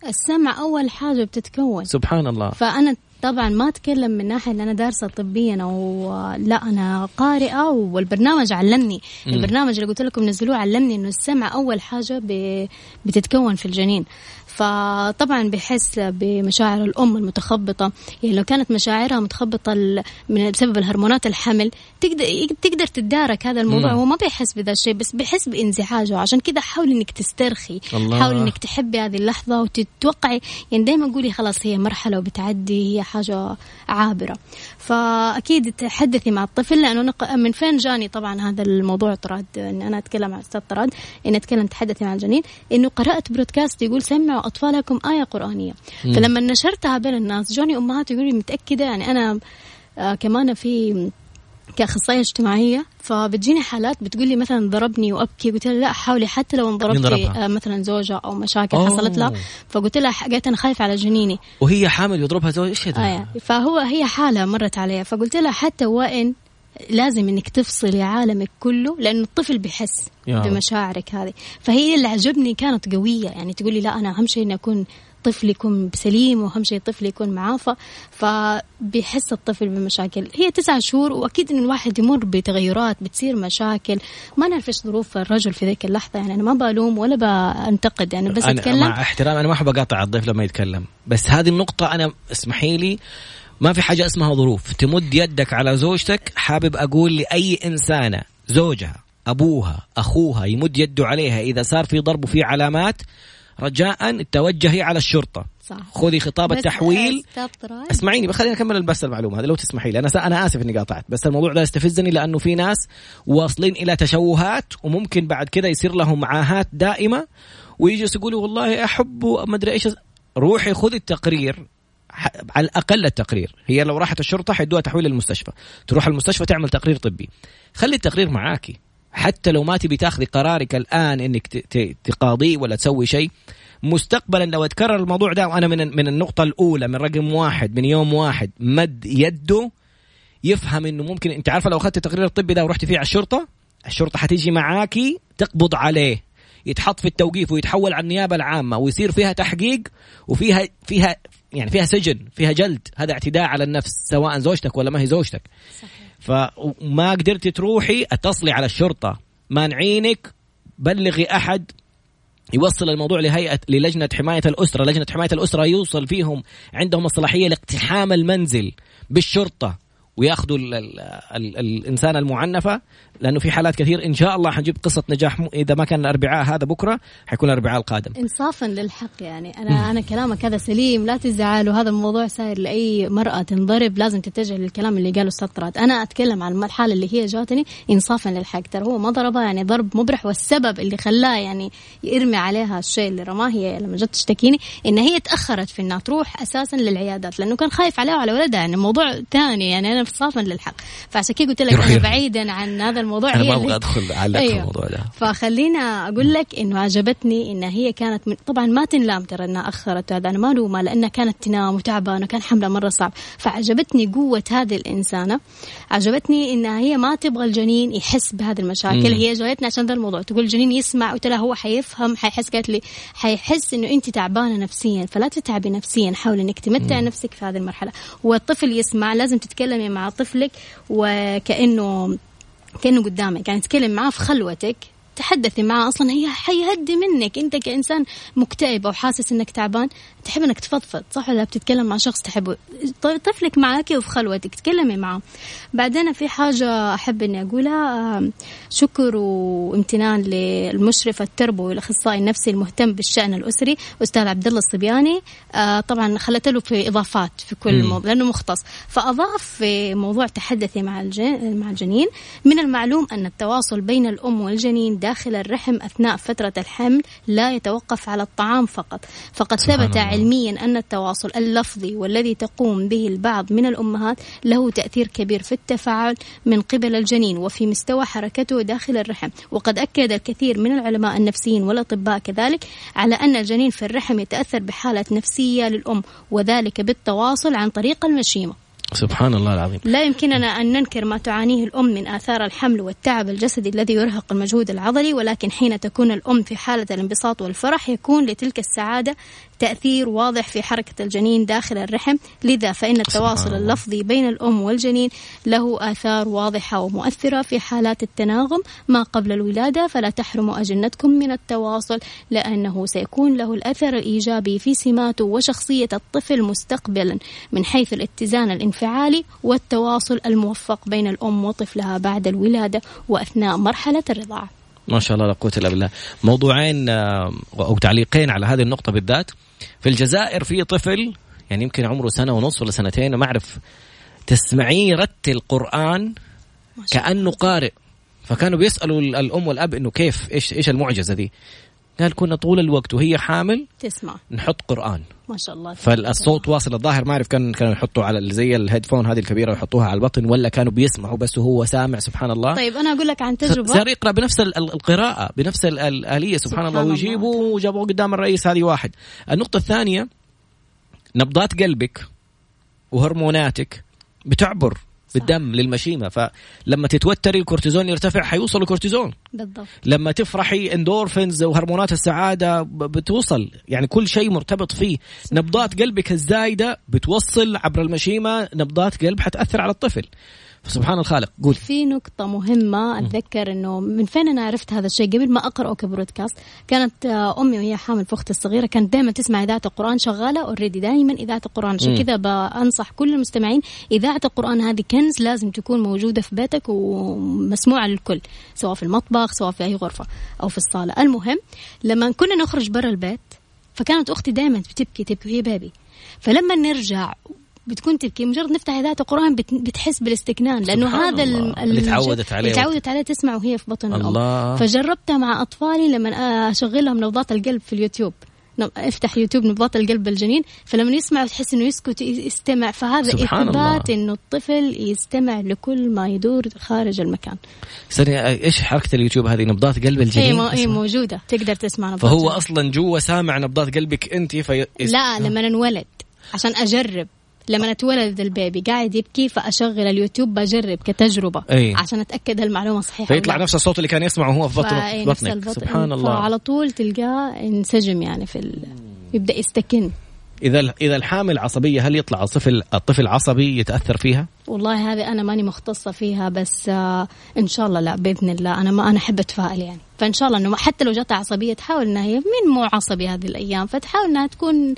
السمع أول حاجة بتتكون. سبحان الله فأنا طبعا ما أتكلم من ناحية إن أنا دارسة طبيا أو لا أنا قارئة والبرنامج علمني. البرنامج اللي قلت لكم نزلوه علمني إنه السمع أول حاجة بتتكون في الجنين. فطبعا بحس بمشاعر الأم المتخبطة. يعني لو كانت مشاعرها متخبطة ال- من بسبب الهرمونات الحمل تقدر تقدر تتدارك هذا الموضوع. مم. هو ما بيحس بذا الشيء بس بيحس بانزعاجه. عشان كذا حاولي إنك تسترخي. الله. حاولي إنك تحبي هذه اللحظة وتتوقعي. يعني دائما قولي خلاص هي مرحلة وبتعدي هي حاجة عابرة. فأكيد تحدثي مع الطفل لأنه من فين جاني طبعا هذا الموضوع طراد إن أنا أتكلم مع أستاذ طراد إن أتكلم تحدثي مع الجنين. إنه قرأت برودكاست يقول سمعوا أطفالكم آية قرآنية. فلما نشرتها بين الناس جوني أمهات يقولوا متأكدة يعني أنا آه كمان في كأخصائية اجتماعية فبتجيني حالات بتقول لي مثلا ضربني وأبكي قلت لها لا حاولي حتى لو انضربتي آه مثلا زوجها أو مشاكل أوه. حصلت لها. فقلت لها قالت أنا خايفة على جنيني. وهي حامل يضربها زوج؟ إيش هذا؟ آه فهو هي حالة مرت عليها. فقلت لها حتى وين لازم إنك تفصلي عالمك كله لأنه الطفل بيحس بمشاعرك هذه. فهي اللي عجبني كانت قوية. يعني تقولي لا أنا أهم شيء إني أكون طفل يكون سليم وأهم شيء الطفل يكون معافى. فبيحس الطفل بمشاكل. هي تسعة شهور وأكيد إن الواحد يمر بتغيرات بتصير مشاكل. ما نعرف إيش ظروف الرجل في ذيك اللحظة. يعني أنا ما بلوم ولا بنتقد يعني بس أنا أتكلم. مع احترام أنا ما أحب أقاطع الضيف لما يتكلم. بس هذه النقطة أنا اسمحي لي ما في حاجة اسمها ظروف. تمد يدك على زوجتك حابب أقول لأي إنسانة زوجها أبوها أخوها يمد يده عليها إذا صار في ضرب وفي علامات رجاء توجهي على الشرطة. صح. خذي خطاب التحويل. اسمعيني خليني أكمل بس المعلومة هذه لو تسمحي لي. أنا أنا آسف إني قاطعت بس الموضوع ده يستفزني لأنه في ناس واصلين إلى تشوهات وممكن بعد كذا يصير لهم عاهات دائمة ويجلس يقولوا والله أحب ما أدري إيش. روحي خذي التقرير. على الأقل التقرير. هي لو راحت الشرطة حيدوها تحويل للمستشفى تروح المستشفى تعمل تقرير طبي. خلي التقرير معاكي حتى لو ما تبي تاخذي قرارك الآن إنك تقاضيه ولا تسوي شيء مستقبلا لو أتكرر الموضوع ده وأنا من من النقطة الأولى من رقم واحد من يوم واحد مد يده يفهم إنه ممكن أنت عارفة لو أخذت التقرير الطبي ده ورحت فيه على الشرطة؟ الشرطة حتيجي معاكي تقبض عليه. يتحط في التوقيف ويتحول على النيابة العامة ويصير فيها تحقيق وفيها فيها يعني فيها سجن فيها جلد هذا اعتداء على النفس سواء زوجتك ولا ما هي زوجتك. صحيح. فما قدرتي تروحي اتصلي على الشرطة. مانعينك بلغي أحد. يوصل الموضوع لهيئة للجنة حماية الأسرة. لجنة حماية الأسرة يوصل فيهم عندهم الصلاحية لاقتحام المنزل بالشرطة. وياخذوا ال ال ال الإنسان المعنفه لأنه في حالات كثير إن شاء الله حنجيب قصة نجاح إذا ما كان الأربعاء هذا بكرة حيكون الأربعاء القادم. انصافا للحق يعني. أنا أنا كلامك هذا سليم لا تزعل وهذا الموضوع صاير لأي مرأة تنضرب لازم تتجه للكلام اللي قاله أستاذ أنا أتكلم عن الحاله اللي هي جاتني انصافا للحق. ترى هو ما ضربها يعني ضرب مبرح والسبب اللي خلاه يعني يرمي عليها الشيء اللي رماه هي لما جت تشتكيني إن هي تأخرت في إنها تروح أساسا للعيادات لأنه كان خايف عليها وعلى ولدها. يعني موضوع ثاني يعني أنا انصافا للحق. فعشان كذا قلت لك أنا بعيدا عن هذا الموضوع. أنا ما أبغى أدخل اعلق أيوه. الموضوع ده. فخلينا أقول لك إنه عجبتني إن هي كانت من طبعا ما تنلام ترى إنها أخرت هذا. أنا ما لومها لأنها كانت تنام وتعبانة كان حملها مرة صعب. فعجبتني قوة هذه الإنسانة. عجبتني انها هي ما تبغى الجنين يحس بهذه المشاكل. مم. هي جايتنا عشان ذا الموضوع. تقول الجنين يسمع قلت لها هو حيفهم حيحس قالت لي حيحس إنه أنت تعبانة نفسيا. فلا تتعبي نفسيا. حاولي إنك تمتع نفسك في هذه المرحلة. والطفل يسمع لازم تتكلمي مع طفلك وكانه كأنه قدامك. يعني تتكلم معاه في خلوتك تحدثي معاه أصلا هي حيهدي منك. أنت كإنسان مكتئب أو حاسس إنك تعبان تحب إنك تفضفض صح ولا بتتكلم مع شخص تحبه طفلك معك وفي خلوتك تكلمي معه. بعدين في حاجة أحب إني أقولها شكر وامتنان للمشرف التربوي والأخصائي النفسي المهتم بالشأن الأسري أستاذ عبد الله الصبياني. آه، طبعا خلت له في إضافات في كل موضوع لأنه مختص. فأضاف في موضوع تحدثي مع مع الجنين. من المعلوم أن التواصل بين الأم والجنين داخل الرحم أثناء فترة الحمل لا يتوقف على الطعام فقط. فقد ثبت علميا أن التواصل اللفظي والذي تقوم به البعض من الأمهات له تأثير كبير في التفاعل من قبل الجنين وفي مستوى حركته داخل الرحم. وقد أكد الكثير من العلماء النفسيين والأطباء كذلك على أن الجنين في الرحم يتأثر بحالة نفسية للأم وذلك بالتواصل عن طريق المشيمة. سبحان الله العظيم. لا يمكننا أن ننكر ما تعانيه الأم من آثار الحمل والتعب الجسدي الذي يرهق المجهود العضلي ولكن حين تكون الأم في حالة الانبساط والفرح يكون لتلك السعادة تأثير واضح في حركة الجنين داخل الرحم لذا فإن التواصل اللفظي بين الأم والجنين له آثار واضحة ومؤثرة في حالات التناغم ما قبل الولادة فلا تحرموا أجنتكم من التواصل لأنه سيكون له الأثر الإيجابي في سماته وشخصية الطفل مستقبلا من حيث الاتزان الانفعالي والتواصل الموفق بين الأم وطفلها بعد الولادة وأثناء مرحلة الرضاعة. ما شاء الله لا قوة إلا بالله. موضوعين أو تعليقين على هذه النقطة بالذات. في الجزائر في طفل يعني يمكن عمره سنة ونص ولا سنتين ما أعرف تسمعيه يرتل قران كأنه قارئ. فكانوا بيسألوا الأم والأب إنه كيف إيش إيش المعجزة دي؟ قال كنا طول الوقت وهي حامل تسمع. نحط قرآن. ما شاء الله. فالصوت واصل الظاهر ما اعرف كان كانوا يحطوا على زي الهيدفون هذه الكبيرة ويحطوها على البطن ولا كانوا بيسمعوا بس وهو سامع سبحان الله. طيب أنا أقول لك عن تجربة. صار يقرأ بنفس القراءة بنفس الآلية سبحان, سبحان الله ويجيبوا وجابوه قدام الرئيس هذه واحد. النقطة الثانية نبضات قلبك وهرموناتك بتعبر. بالدم للمشيمة. فلما تتوتري الكورتيزون يرتفع حيوصل الكورتيزون. بالضبط. لما تفرحي اندورفينز وهرمونات السعادة بتوصل. يعني كل شيء مرتبط فيه. نبضات قلبك الزايدة بتوصل عبر المشيمة. نبضات قلب حتأثر على الطفل. سبحان الخالق قول. في نقطة مهمة أتذكر إنه من فين أنا عرفت هذا الشيء؟ قبل ما أقرأه كبرودكاست كانت آه، أمي وهي حامل في أختي الصغيرة كانت دائما تسمع إذاعة القرآن شغالة أوريدي دائما إذاعة القرآن. عشان كذا بأنصح كل المستمعين إذاعة القرآن هذه كنز لازم تكون موجودة في بيتك ومسموعة للكل سواء في المطبخ سواء في أي غرفة أو في الصالة. المهم لما كنا نخرج برا البيت فكانت أختي دائما بتبكي تبكي وهي بيبي فلما نرجع بتكون تبكي مجرد نفتح إذاعة القرآن بتحس بالاستكنان لأنه هذا اللي تعودت عليه. اللي تعودت عليه تسمع وهي في بطن الله. الأم فجربتها مع أطفالي لما أشغل لهم نبضات القلب في اليوتيوب. افتح يوتيوب نبضات القلب الجنين فلما يسمع تحس إنه يسكت يستمع. فهذا إثبات إنه الطفل يستمع لكل ما يدور خارج المكان. سنة إيش حركة اليوتيوب هذه؟ نبضات قلب الجنين؟ هي, هي موجودة. تقدر تسمع نبضات فهو أصلا جوا سامع نبضات قلبك أنت في لا لما انولد عشان أجرب. لما اتولد البيبي قاعد يبكي فأشغل اليوتيوب بجرب كتجربة أي. عشان أتأكد المعلومة صحيحة فيطلع نفس الصوت اللي كان يسمعه هو في بطنك. سبحان الله. فعلى طول تلقاه انسجم يعني في ال... يبدأ يستكن. إذا إذا الحامل عصبية هل يطلع الطفل الطفل عصبي يتأثر فيها؟ والله هذه أنا ماني مختصة فيها بس آه إن شاء الله لا بإذن الله. أنا ما أنا أحب أتفائل يعني. فإن شاء الله إنه حتى لو جاتها عصبية تحاول إنها هي من مو عصبي هذه الأيام؟ فتحاول إنها تكون.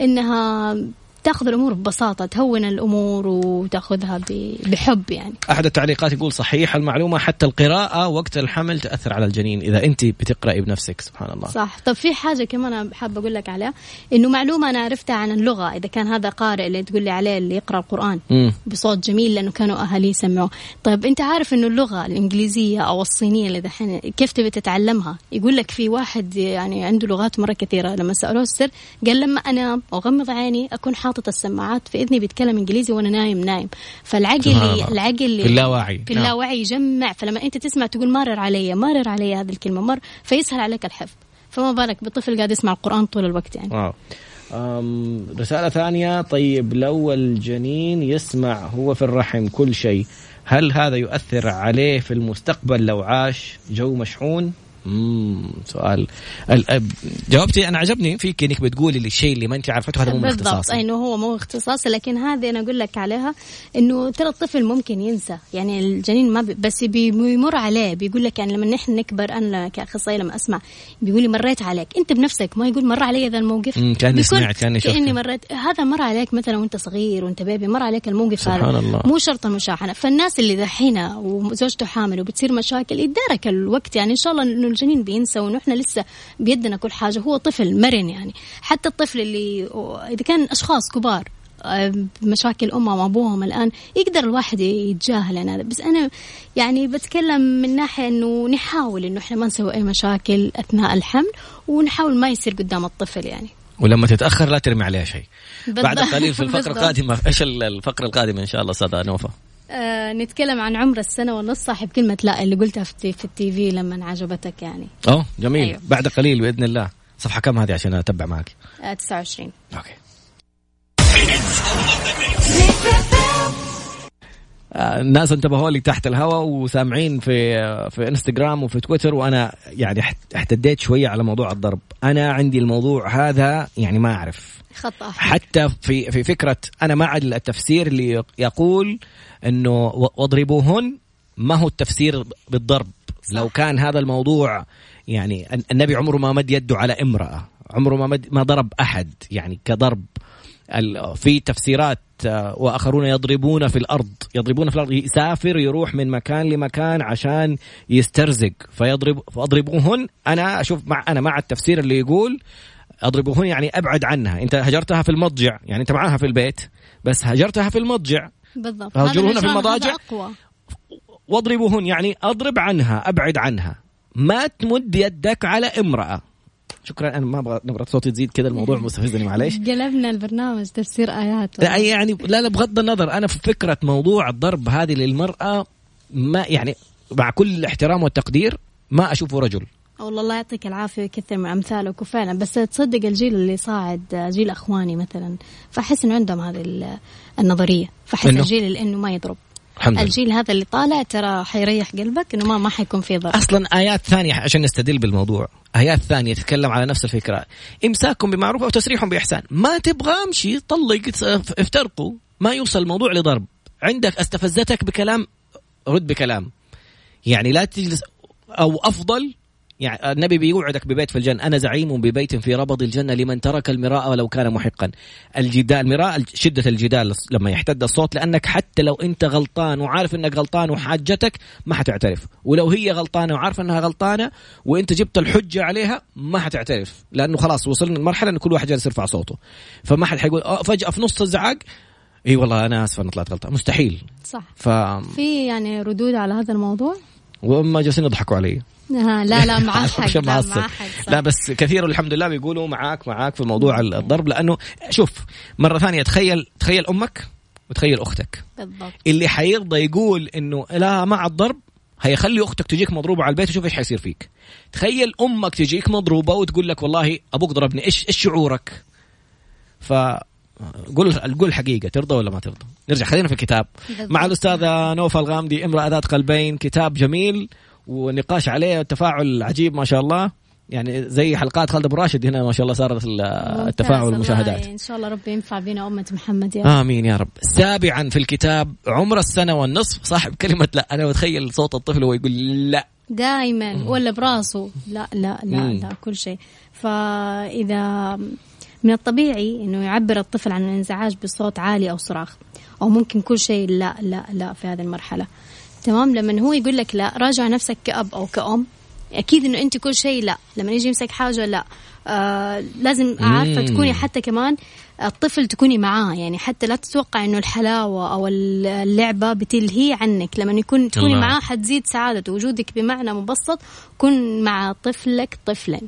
إنها تاخذ الأمور ببساطة تهون الأمور وتاخذها بحب يعني. أحد التعليقات يقول صحيح المعلومة حتى القراءة وقت الحمل تأثر على الجنين إذا أنت بتقرأي بنفسك سبحان الله. صح. طب في حاجة كمان حابة أقول لك عليها إنه معلومة أنا عرفتها عن اللغة إذا كان هذا قارئ اللي تقول لي عليه اللي يقرأ القرآن م. بصوت جميل لأنه كانوا اهالي يسمعوه. طيب أنت عارف إنه اللغة الإنجليزية أو الصينية اللي دحين كيف تبي تتعلمها؟ يقول لك في واحد يعني عنده لغات مرة كثيرة لما سألوه السر قال لما أنام واغمض عيني أكون حاط حاطط السماعات في إذني بيتكلم إنجليزي وأنا نايم نايم. فالعقل العقل في اللاوعي. في اللاوعي يجمع فلما أنت تسمع تقول مرر علي مرر علي هذه الكلمة مر فيسهل عليك الحفظ. فما بالك بطفل قاعد يسمع القرآن طول الوقت يعني. واو. أم رسالة ثانية. طيب لو الجنين يسمع هو في الرحم كل شيء هل هذا يؤثر عليه في المستقبل لو عاش جو مشحون؟ امم سؤال. جاوبتي أنا عجبني. فيك انك بتقولي لي الشيء اللي ما أنت عارفته هذا مو من اختصاصي. بالضبط. انه هو مو اختصاصي. لكن هذه أنا أقول لك عليها إنه ترى الطفل ممكن ينسى. يعني الجنين ما بس بيمر عليه. بيقول لك يعني لما نحن نكبر أنا كأخصائي لما أسمع بيقول لي مريت عليك. أنت بنفسك ما يقول مر علي هذا الموقف؟ كأني سمعت كأني شفت كأني مريت. هذا مر عليك مثلا وأنت صغير وأنت بيبي مر عليك الموقف سبحان هذا الله. مو شرط المشاحنة. فالناس اللي دحين وزوجته حامل وبتصير مشاكل يتدارك الوقت. يعني إن شاء الله إنه الجنين بينسى وانه إحنا لسه بيدنا كل حاجة. هو طفل مرن يعني. حتى الطفل اللي إذا كان أشخاص كبار مشاكل امهم وأبوهم الآن يقدر الواحد يتجاهل أنا. بس أنا يعني بتكلم من ناحية إنه نحاول إنه إحنا ما نسوي أي مشاكل أثناء الحمل ونحاول ما يصير قدام الطفل يعني. ولما تتأخر لا ترمي عليها شيء. بعد قليل في الفقرة القادمة. إيش الفقرة القادمة إن شاء الله أستاذة نوفا؟ آه نتكلم عن عمر السنة ونص صاحب كلمة لا اللي قلتها في, في التي في لما عجبتك يعني. آه جميل. أيوه. بعد قليل بإذن الله. صفحة كم هذه عشان أتبع معك؟ آه 29 أوكي. الناس انتبهوا لي تحت الهواء وسامعين في في انستغرام وفي تويتر وأنا يعني احتديت شوية على موضوع الضرب. أنا عندي الموضوع هذا يعني ما أعرف. خطأ. حتى في في فكرة أنا مع التفسير اللي يقول إنه واضربوهن ما هو التفسير بالضرب. صح. لو كان هذا الموضوع يعني النبي عمره ما مد يده على امرأة عمره ما مد ما ضرب أحد يعني كضرب. في تفسيرات آه، وآخرون يضربون في الأرض. يضربون في الأرض يسافر يروح من مكان لمكان عشان يسترزق. فيضرب فأضربوهن. أنا أشوف مع أنا مع التفسير اللي يقول أضربوهن يعني أبعد عنها. أنت هجرتها في المضجع يعني أنت معاها في البيت بس هجرتها في المضجع. بالضبط. هجروهن في المضاجع؟ واضربوهن يعني أضرب عنها أبعد عنها. ما تمد يدك على امرأة. شكرا. أنا ما أبغى نبره صوتي تزيد كذا الموضوع مستفزني معليش. قلبنا البرنامج تفسير آيات. لا يعني لا لا بغض النظر. أنا في فكرة موضوع الضرب هذه للمرأة ما يعني مع كل الاحترام والتقدير ما أشوفه رجل. والله الله يعطيك العافية ويكثر من أمثالك وفعلا. بس تصدق الجيل اللي صاعد جيل أخواني مثلا فأحس إنه عندهم هذه ال- النظرية. فأحس؟ الجيل اللي إنه ما يضرب. الحمد لله. الجيل هذا اللي طالع ترى حيريح قلبك إنه ما ما حيكون في ضرب أصلا آيات ثانية عشان نستدل بالموضوع. آيات ثانية تتكلم على نفس الفكرة. امساككم بمعروف أو تسريح بإحسان. ما تبغى أمشي طلق افترقوا. ما يوصل الموضوع لضرب. عندك أستفزتك بكلام رد بكلام. يعني لا تجلس. أو أفضل يعني النبي بيوعدك ببيت في الجنة أنا زعيم ببيت في ربض الجنة لمن ترك المراء ولو كان محقا. الجدال المراء شدة الجدال لما يحتد الصوت لأنك حتى لو أنت غلطان وعارف أنك غلطان وحاجتك ما حتعترف. ولو هي غلطانة وعارفة أنها غلطانة وأنت جبت الحجة عليها ما حتعترف. لأنه خلاص وصلنا لمرحلة أن كل واحد جالس يرفع صوته. فما حد حيقول فجأة في نص الزعاق إي والله أنا اسف أنا طلعت غلطان. مستحيل. صح. ف في يعني ردود على هذا الموضوع؟ وما جالسين يضحكوا علي. آه لا لا مع حق لا حق. لا بس كثير الحمد لله بيقولوا معاك معاك في موضوع الضرب لأنه شوف مرة ثانية تخيل تخيل أمك وتخيل أختك. بالضبط. اللي حيرضى يقول إنه لا مع الضرب هيخلي أختك تجيك مضروبة على البيت وشوف إيش حيصير فيك. تخيل أمك تجيك مضروبة وتقول لك والله أبوك ضربني إيش إيش شعورك؟ ف قول قول الحقيقة ترضى ولا ما ترضى؟ نرجع خلينا في الكتاب. مع الأستاذة نوفا الغامدي امرأة ذات قلبين كتاب جميل. ونقاش عليه تفاعل عجيب ما شاء الله. يعني زي حلقات خالد أبو راشد هنا ما شاء الله صارت ال- التفاعل والمشاهدات. إن شاء الله ربي ينفع بنا أمة محمد يا رب. آمين يا رب. سابعا في الكتاب عمر السنة والنصف. صاحب كلمة لا أنا بتخيل صوت الطفل وهو يقول لا. دائما ولا براسه. لا لا لا مم. لا كل شيء. فإذا من الطبيعي إنه يعبر الطفل عن الانزعاج بصوت عالي أو صراخ أو ممكن كل شيء لا لا لا في هذه المرحلة. تمام؟ لما هو يقول لك لا راجع نفسك كأب أو كأم. أكيد إنه أنت كل شيء لا. لما يجي يمسك حاجة لا. آه لازم عارفة. تكوني حتى كمان الطفل تكوني معاه. يعني حتى لا تتوقع إنه الحلاوة أو اللعبة بتلهي عنك. لما يكون تكوني الله. معاه حتزيد سعادته وجودك بمعنى مبسط كن مع طفلك طفلا.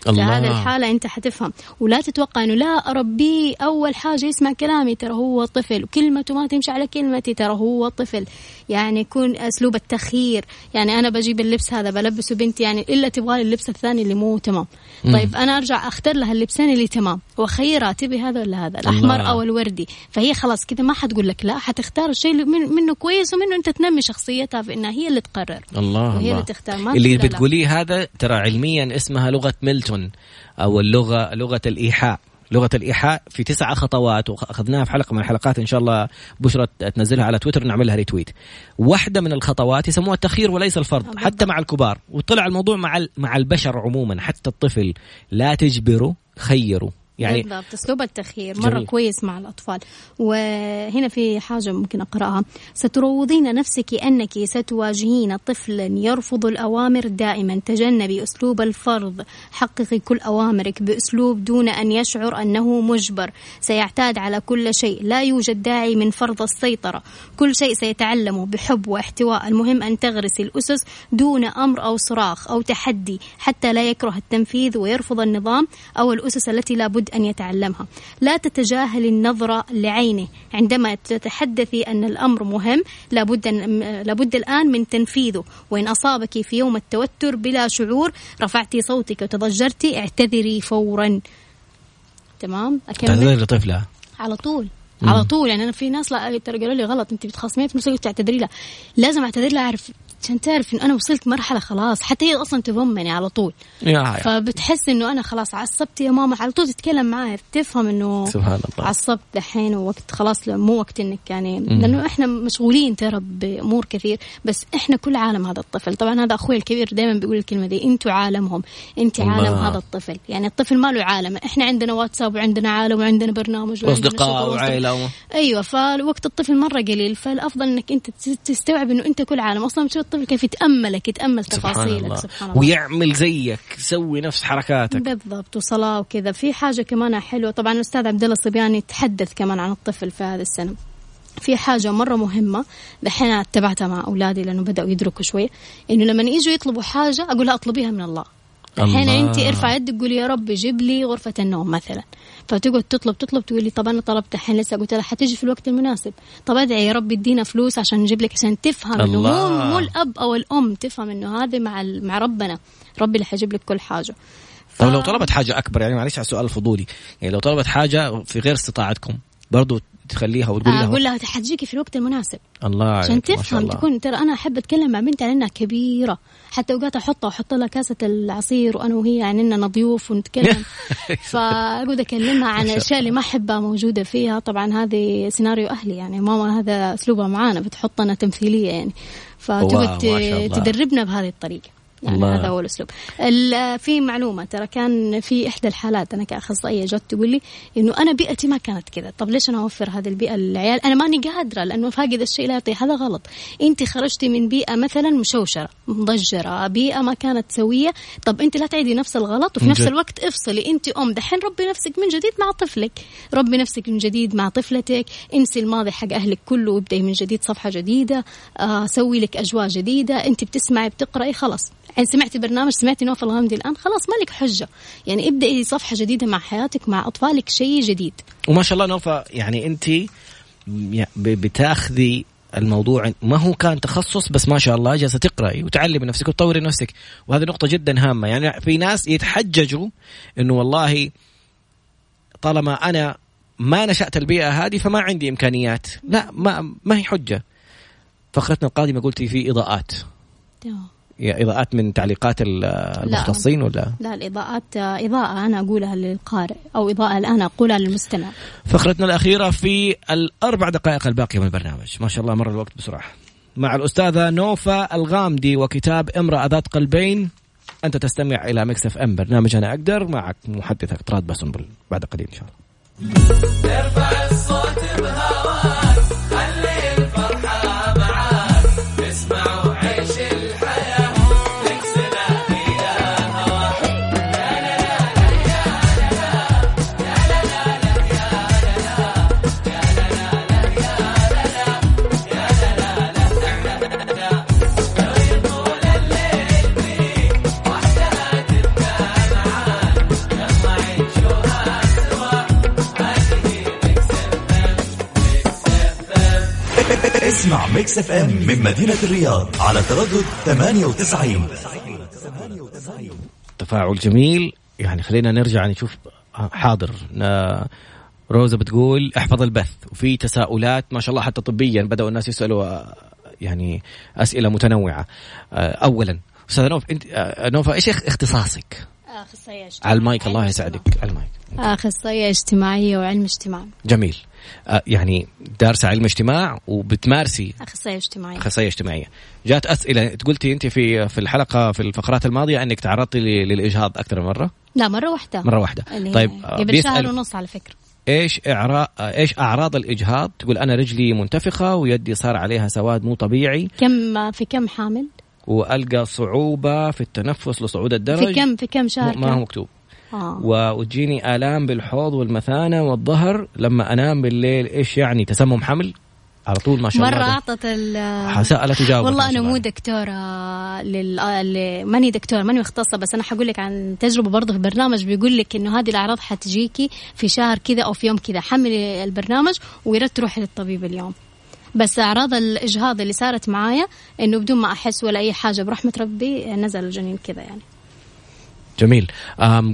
في الله. هذه الحالة أنت حتفهم. ولا تتوقع أنه لا أربيه أول حاجة يسمع كلامي ترى هو طفل. وكلمته ما تمشي على كلمتي ترى هو طفل. يعني يكون أسلوب التخيير. يعني أنا بجيب اللبس هذا بلبسه بنتي يعني إلا تبغى اللبس الثاني اللي مو تمام. طيب أنا أرجع أختار لها اللبسين اللي تمام. وأخيرها تبي هذا ولا هذا؟ الأحمر الله. أو الوردي. فهي خلاص كذا ما حتقول لك لا حتختار الشيء من منه كويس ومنه أنت تنمي شخصيتها في إنها هي اللي تقرر. الله وهي الله. اللي تختار. ما اللي. بتقوليه هذا ترى علميا اسمها لغة ميلتون أو اللغة لغة الإيحاء. لغة الإيحاء في تسعة خطوات وأخذناها في حلقة من الحلقات إن شاء الله بشرى تنزلها على تويتر نعملها ريتويت. واحدة من الخطوات يسموها التخيير وليس الفرض. حتى مع الكبار. وطلع الموضوع مع مع البشر عموما. حتى الطفل لا تجبره خيره يعني بالضبط أسلوب التخيير مرة جميل. كويس مع الأطفال. وهنا في حاجة ممكن أقرأها. ستروضين نفسك أنك ستواجهين طفلا يرفض الأوامر دائما. تجنبي أسلوب الفرض. حققي كل أوامرك بأسلوب دون أن يشعر أنه مجبر. سيعتاد على كل شيء. لا يوجد داعي من فرض السيطرة. كل شيء سيتعلمه بحب واحتواء. المهم أن تغرسي الأسس دون أمر أو صراخ أو تحدي حتى لا يكره التنفيذ ويرفض النظام أو الأسس التي أن يتعلمها. لا تتجاهل النظرة لعينه. عندما تتحدثي أن الأمر مهم لابد أن لابد الآن من تنفيذه. وإن أصابك في يوم التوتر بلا شعور رفعتي صوتك وتضجرتي اعتذري فورا. تمام؟ أكمل. تعتذر لطفلها على طول. على طول. يعني أنا في ناس لا ترى قالوا لي غلط. أنت بتخاصمين في نفس الوقت تعتذري لها. لازم أعتذر لها أعرف عشان تعرف ان أنا وصلت مرحلة خلاص حتى هي أصلا تضمني على طول يا. فبتحس إنه أنا خلاص عصبت يا ماما على طول تتكلم معايا تفهم إنه سبحان الله عصبت دحين ووقت خلاص مو وقت إنك يعني لأنه إحنا مشغولين ترى بأمور كثير بس إحنا كل عالم هذا الطفل طبعا هذا أخوي الكبير دائما بيقول الكلمة دي إنتوا عالمهم انت الله. عالم هذا الطفل يعني الطفل ما له عالم إحنا عندنا واتساب وعندنا عالم وعندنا برنامج وأصدقاء. وعائله. أيوه فالوقت الطفل مرة قليل فالأفضل إنك أنت تس- تستوعب إنه أنت كل عالم أصلا الطفل كيف يتاملك يتأمل تفاصيلك سبحان, سبحان الله. ويعمل زيك يسوي نفس حركاتك. بالضبط وصلاة وكذا. في حاجة كمان حلوة طبعا الأستاذ عبد الله الصبياني تحدث كمان عن الطفل في هذا السنة. في حاجة مرة مهمة دحين أتبعتها مع أولادي لأنه بدأوا يدركوا شوي إنه لما يجوا يطلبوا حاجة أقول لها أطلبيها من الله. الحين انت ارفع يدك قولي يا رب جيب لي غرفة النوم مثلا. فتقعد تطلب تطلب تقول لي طب أنا طلبت الحين لسه قلت لها حتيجي في الوقت المناسب. طب أدعي يا رب ادينا فلوس عشان نجيب لك عشان تفهم إنه مو مو الأب أو الأم تفهم إنه هذا مع مع ربنا. ربي اللي حيجيب لك كل حاجة. ف... طب لو طلبت حاجة أكبر يعني معلش على السؤال الفضولي. يعني لو طلبت حاجة في غير استطاعتكم برضو تخليها وتقول لها أقول لها حتجيكي في الوقت المناسب. الله عشان تفهم تكون ترى أنا أحب أتكلم مع بنتي على انها كبيرة. حتى أوقات أحطها واحط لها كاسة العصير وأنا وهي يعني إننا ضيوف ونتكلم. فأقعد أكلمها عن الاشياء اللي ما أحبها موجودة فيها. طبعا هذه سيناريو أهلي يعني. ماما هذا أسلوبها معانا بتحطنا تمثيلية يعني. فتقعد تدربنا بهذه الطريقة. يعني الله. هذا هو الأسلوب. في معلومة ترى كان في إحدى الحالات أنا كأخصائية جت تقول لي إنه أنا بيئتي ما كانت كذا. طب ليش أنا أوفر هذه البيئة للعيال؟ أنا ماني قادرة لأنه فاقد الشيء لا يعطي. هذا غلط. انت خرجتي من بيئة مثلا مشوشرة. مضجرة بيئة ما كانت سوية. طب أنت لا تعيدي نفس الغلط وفي نفس الوقت افصلي. أنت أم دحين ربي نفسك من جديد مع طفلك. ربي نفسك من جديد مع طفلتك. انسي الماضي حق أهلك كله وابدأي من جديد صفحة جديدة. آه سوي لك أجواء جديدة. أنت بتسمعي بتقرأي خلاص. يعني سمعتي برنامج سمعتي نوف الغامدي الآن خلاص مالك حجة. يعني ابدأي صفحة جديدة مع حياتك مع أطفالك شيء جديد. وما شاء الله نوفا يعني أنت بتاخذي الموضوع ما هو كان تخصص بس ما شاء الله جالسة تقراي وتعلمي نفسك وتطوري نفسك. وهذه نقطة جدا هامة. يعني في ناس يتحججوا إنه والله طالما أنا ما نشأت البيئة هذه فما عندي إمكانيات. لا ما ما هي حجة. فقرتنا القادمة قلتي في إضاءات. إضاءات من تعليقات المختصين ولا؟ لا الإضاءات إضاءة أنا أقولها للقارئ أو إضاءة الآن أقولها للمستمع. فقرتنا الأخيرة في الأربع دقائق الباقيه من البرنامج. ما شاء الله مر الوقت بسرعة. مع الأستاذة نوفا الغامدي وكتاب امرأة ذات قلبين أنت تستمع إلى مكس إف إم. برنامج أنا أقدر معك محدثك طراد بسنبل بعد قليل إن شاء الله. اسمع ميكس اف ام من مدينة الرياض على تردد 98 تفاعل جميل. يعني خلينا نرجع نشوف حاضر. روزا بتقول احفظ البث. وفي تساؤلات ما شاء الله حتى طبيا بدأوا الناس يسألوا يعني أسئلة متنوعة. أولا أستاذ نوف أنت نوفا إيش اختصاصك؟ أخصائية اجتماعية. على المايك الله يسعدك. على المايك. أخصائية اجتماعية وعلم اجتماع. جميل. آه يعني دارسة علم اجتماع وبتمارسي أخصائية اجتماعية. أخصائية اجتماعية. جات أسئلة قلتي أنت في في الحلقة في الفقرات الماضية أنك تعرضتي للإجهاض أكثر من مرة؟ لا مرة واحدة. مرة واحدة. طيب قبل شهر ونص على فكرة. إيش اعراض إيش أعراض الإجهاض؟ تقول أنا رجلي منتفخة ويدي صار عليها سواد مو طبيعي. كم في كم حامل؟ وألقى صعوبة في التنفس لصعود الدرج. في كم في كم شهر ما هو مكتوب. آه. وتجيني آلام بالحوض والمثانة والظهر لما أنام بالليل إيش يعني؟ تسمم حمل؟ على طول ما شاء مرة الله. مرة أعطت ال سألت تجاوب. والله أنا مو دكتورة لل... ماني دكتورة ماني مختصة بس أنا حقول لك عن تجربة برضه في برنامج بيقول لك إنه هذه الأعراض حتجيكي في شهر كذا أو في يوم كذا. حملي البرنامج ويا ريت تروحي للطبيب اليوم. بس أعراض الإجهاض اللي صارت معايا إنه بدون ما أحس ولا أي حاجة برحمة ربي نزل الجنين كذا يعني. جميل.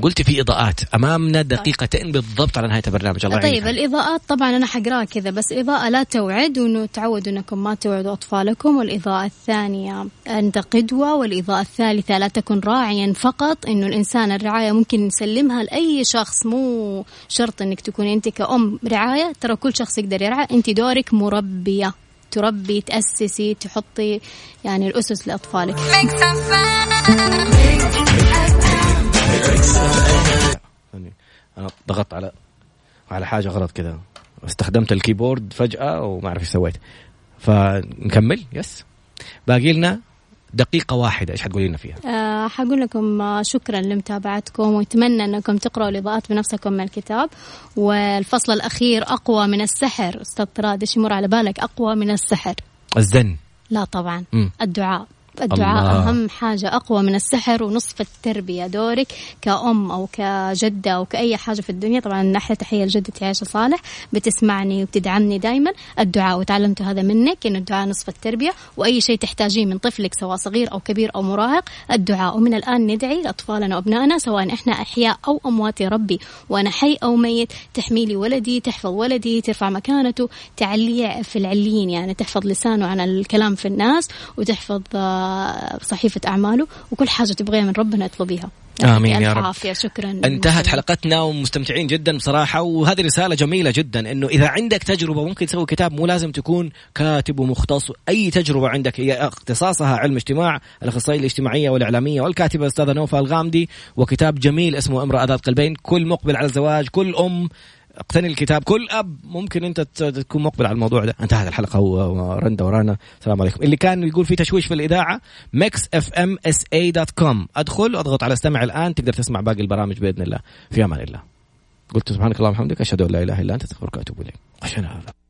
قلتي في إضاءات. أمامنا دقيقتين بالضبط على نهاية البرنامج. الله طيب الإضاءات طبعا أنا حقرأها كذا بس إضاءة لا توعد وانه تعودوا أنكم ما توعدوا أطفالكم. والإضاءة الثانية أنت قدوة والإضاءة الثالثة لا تكن راعيا فقط. إنه الإنسان الرعاية ممكن نسلمها لأي شخص مو شرط إنك تكوني أنت كأم رعاية. ترى كل شخص يقدر يرعى. أنت دورك مربية. تربي تأسسي تحطي يعني الأسس لأطفالك. أنا ضغطت على على حاجة غلط كذا استخدمت الكيبورد فجأة وما أعرف إيش سويت. فنكمل؟ yes. باقي لنا دقيقة واحدة. إيش حتقولي لنا فيها؟ أه حقول لكم آه، شكرا لمتابعتكم وأتمنى أنكم تقرأوا الاضاءات بنفسكم من الكتاب. والفصل الأخير أقوى من السحر. أستاذ طراد إيش يمر على بالك؟ أقوى من السحر. الزن. لا طبعا. مم. الدعاء. الدعاء الله. أهم حاجة أقوى من السحر ونصف التربية. دورك كأم أو كجدة أو كأي حاجة في الدنيا. طبعا أحلى تحية لجدتي عائشة صالح بتسمعني وبتدعمني دائما الدعاء وتعلمت هذا منك إن الدعاء نصف التربية. وأي شيء تحتاجيه من طفلك سواء صغير أو كبير أو مراهق الدعاء. ومن الآن ندعي لأطفالنا وأبنائنا سواء إحنا أحياء أو أموات يا ربي. وأنا حي أو ميت تحمي لي ولدي تحفظ ولدي ترفع مكانته. تعليه في العليين يعني تحفظ لسانه عن الكلام في الناس وتحفظ صحيفة أعماله وكل حاجة تبغيها من ربنا اطلبيها آمين يا يعطيك رب. العافية شكرا. انتهت حلقتنا ومستمتعين جدا بصراحة وهذه رسالة جميلة جدا إنه إذا عندك تجربة ممكن تسوي كتاب مو لازم تكون كاتب ومختص أي تجربة عندك هي اختصاصها علم اجتماع الأخصائية الاجتماعية والإعلامية والكاتبة الاستاذة نوفا الغامدي وكتاب جميل اسمه امرأة ذات قلبين كل مقبل على الزواج كل أم اقتني الكتاب. كل أب ممكن أنت تكون مقبل على الموضوع ده. انتهت الحلقة. ورندا ورانا. السلام عليكم. اللي كان يقول في تشويش في الإذاعة ميكس اف ام اس اي dot com أدخل أضغط على استمع الآن تقدر تسمع باقي البرامج بإذن الله. في أمان الله. قلت سبحانك اللهم وبحمدك أشهد أن لا إله إلا أنت أستغفرك وأتوب إليك. عشان هذا.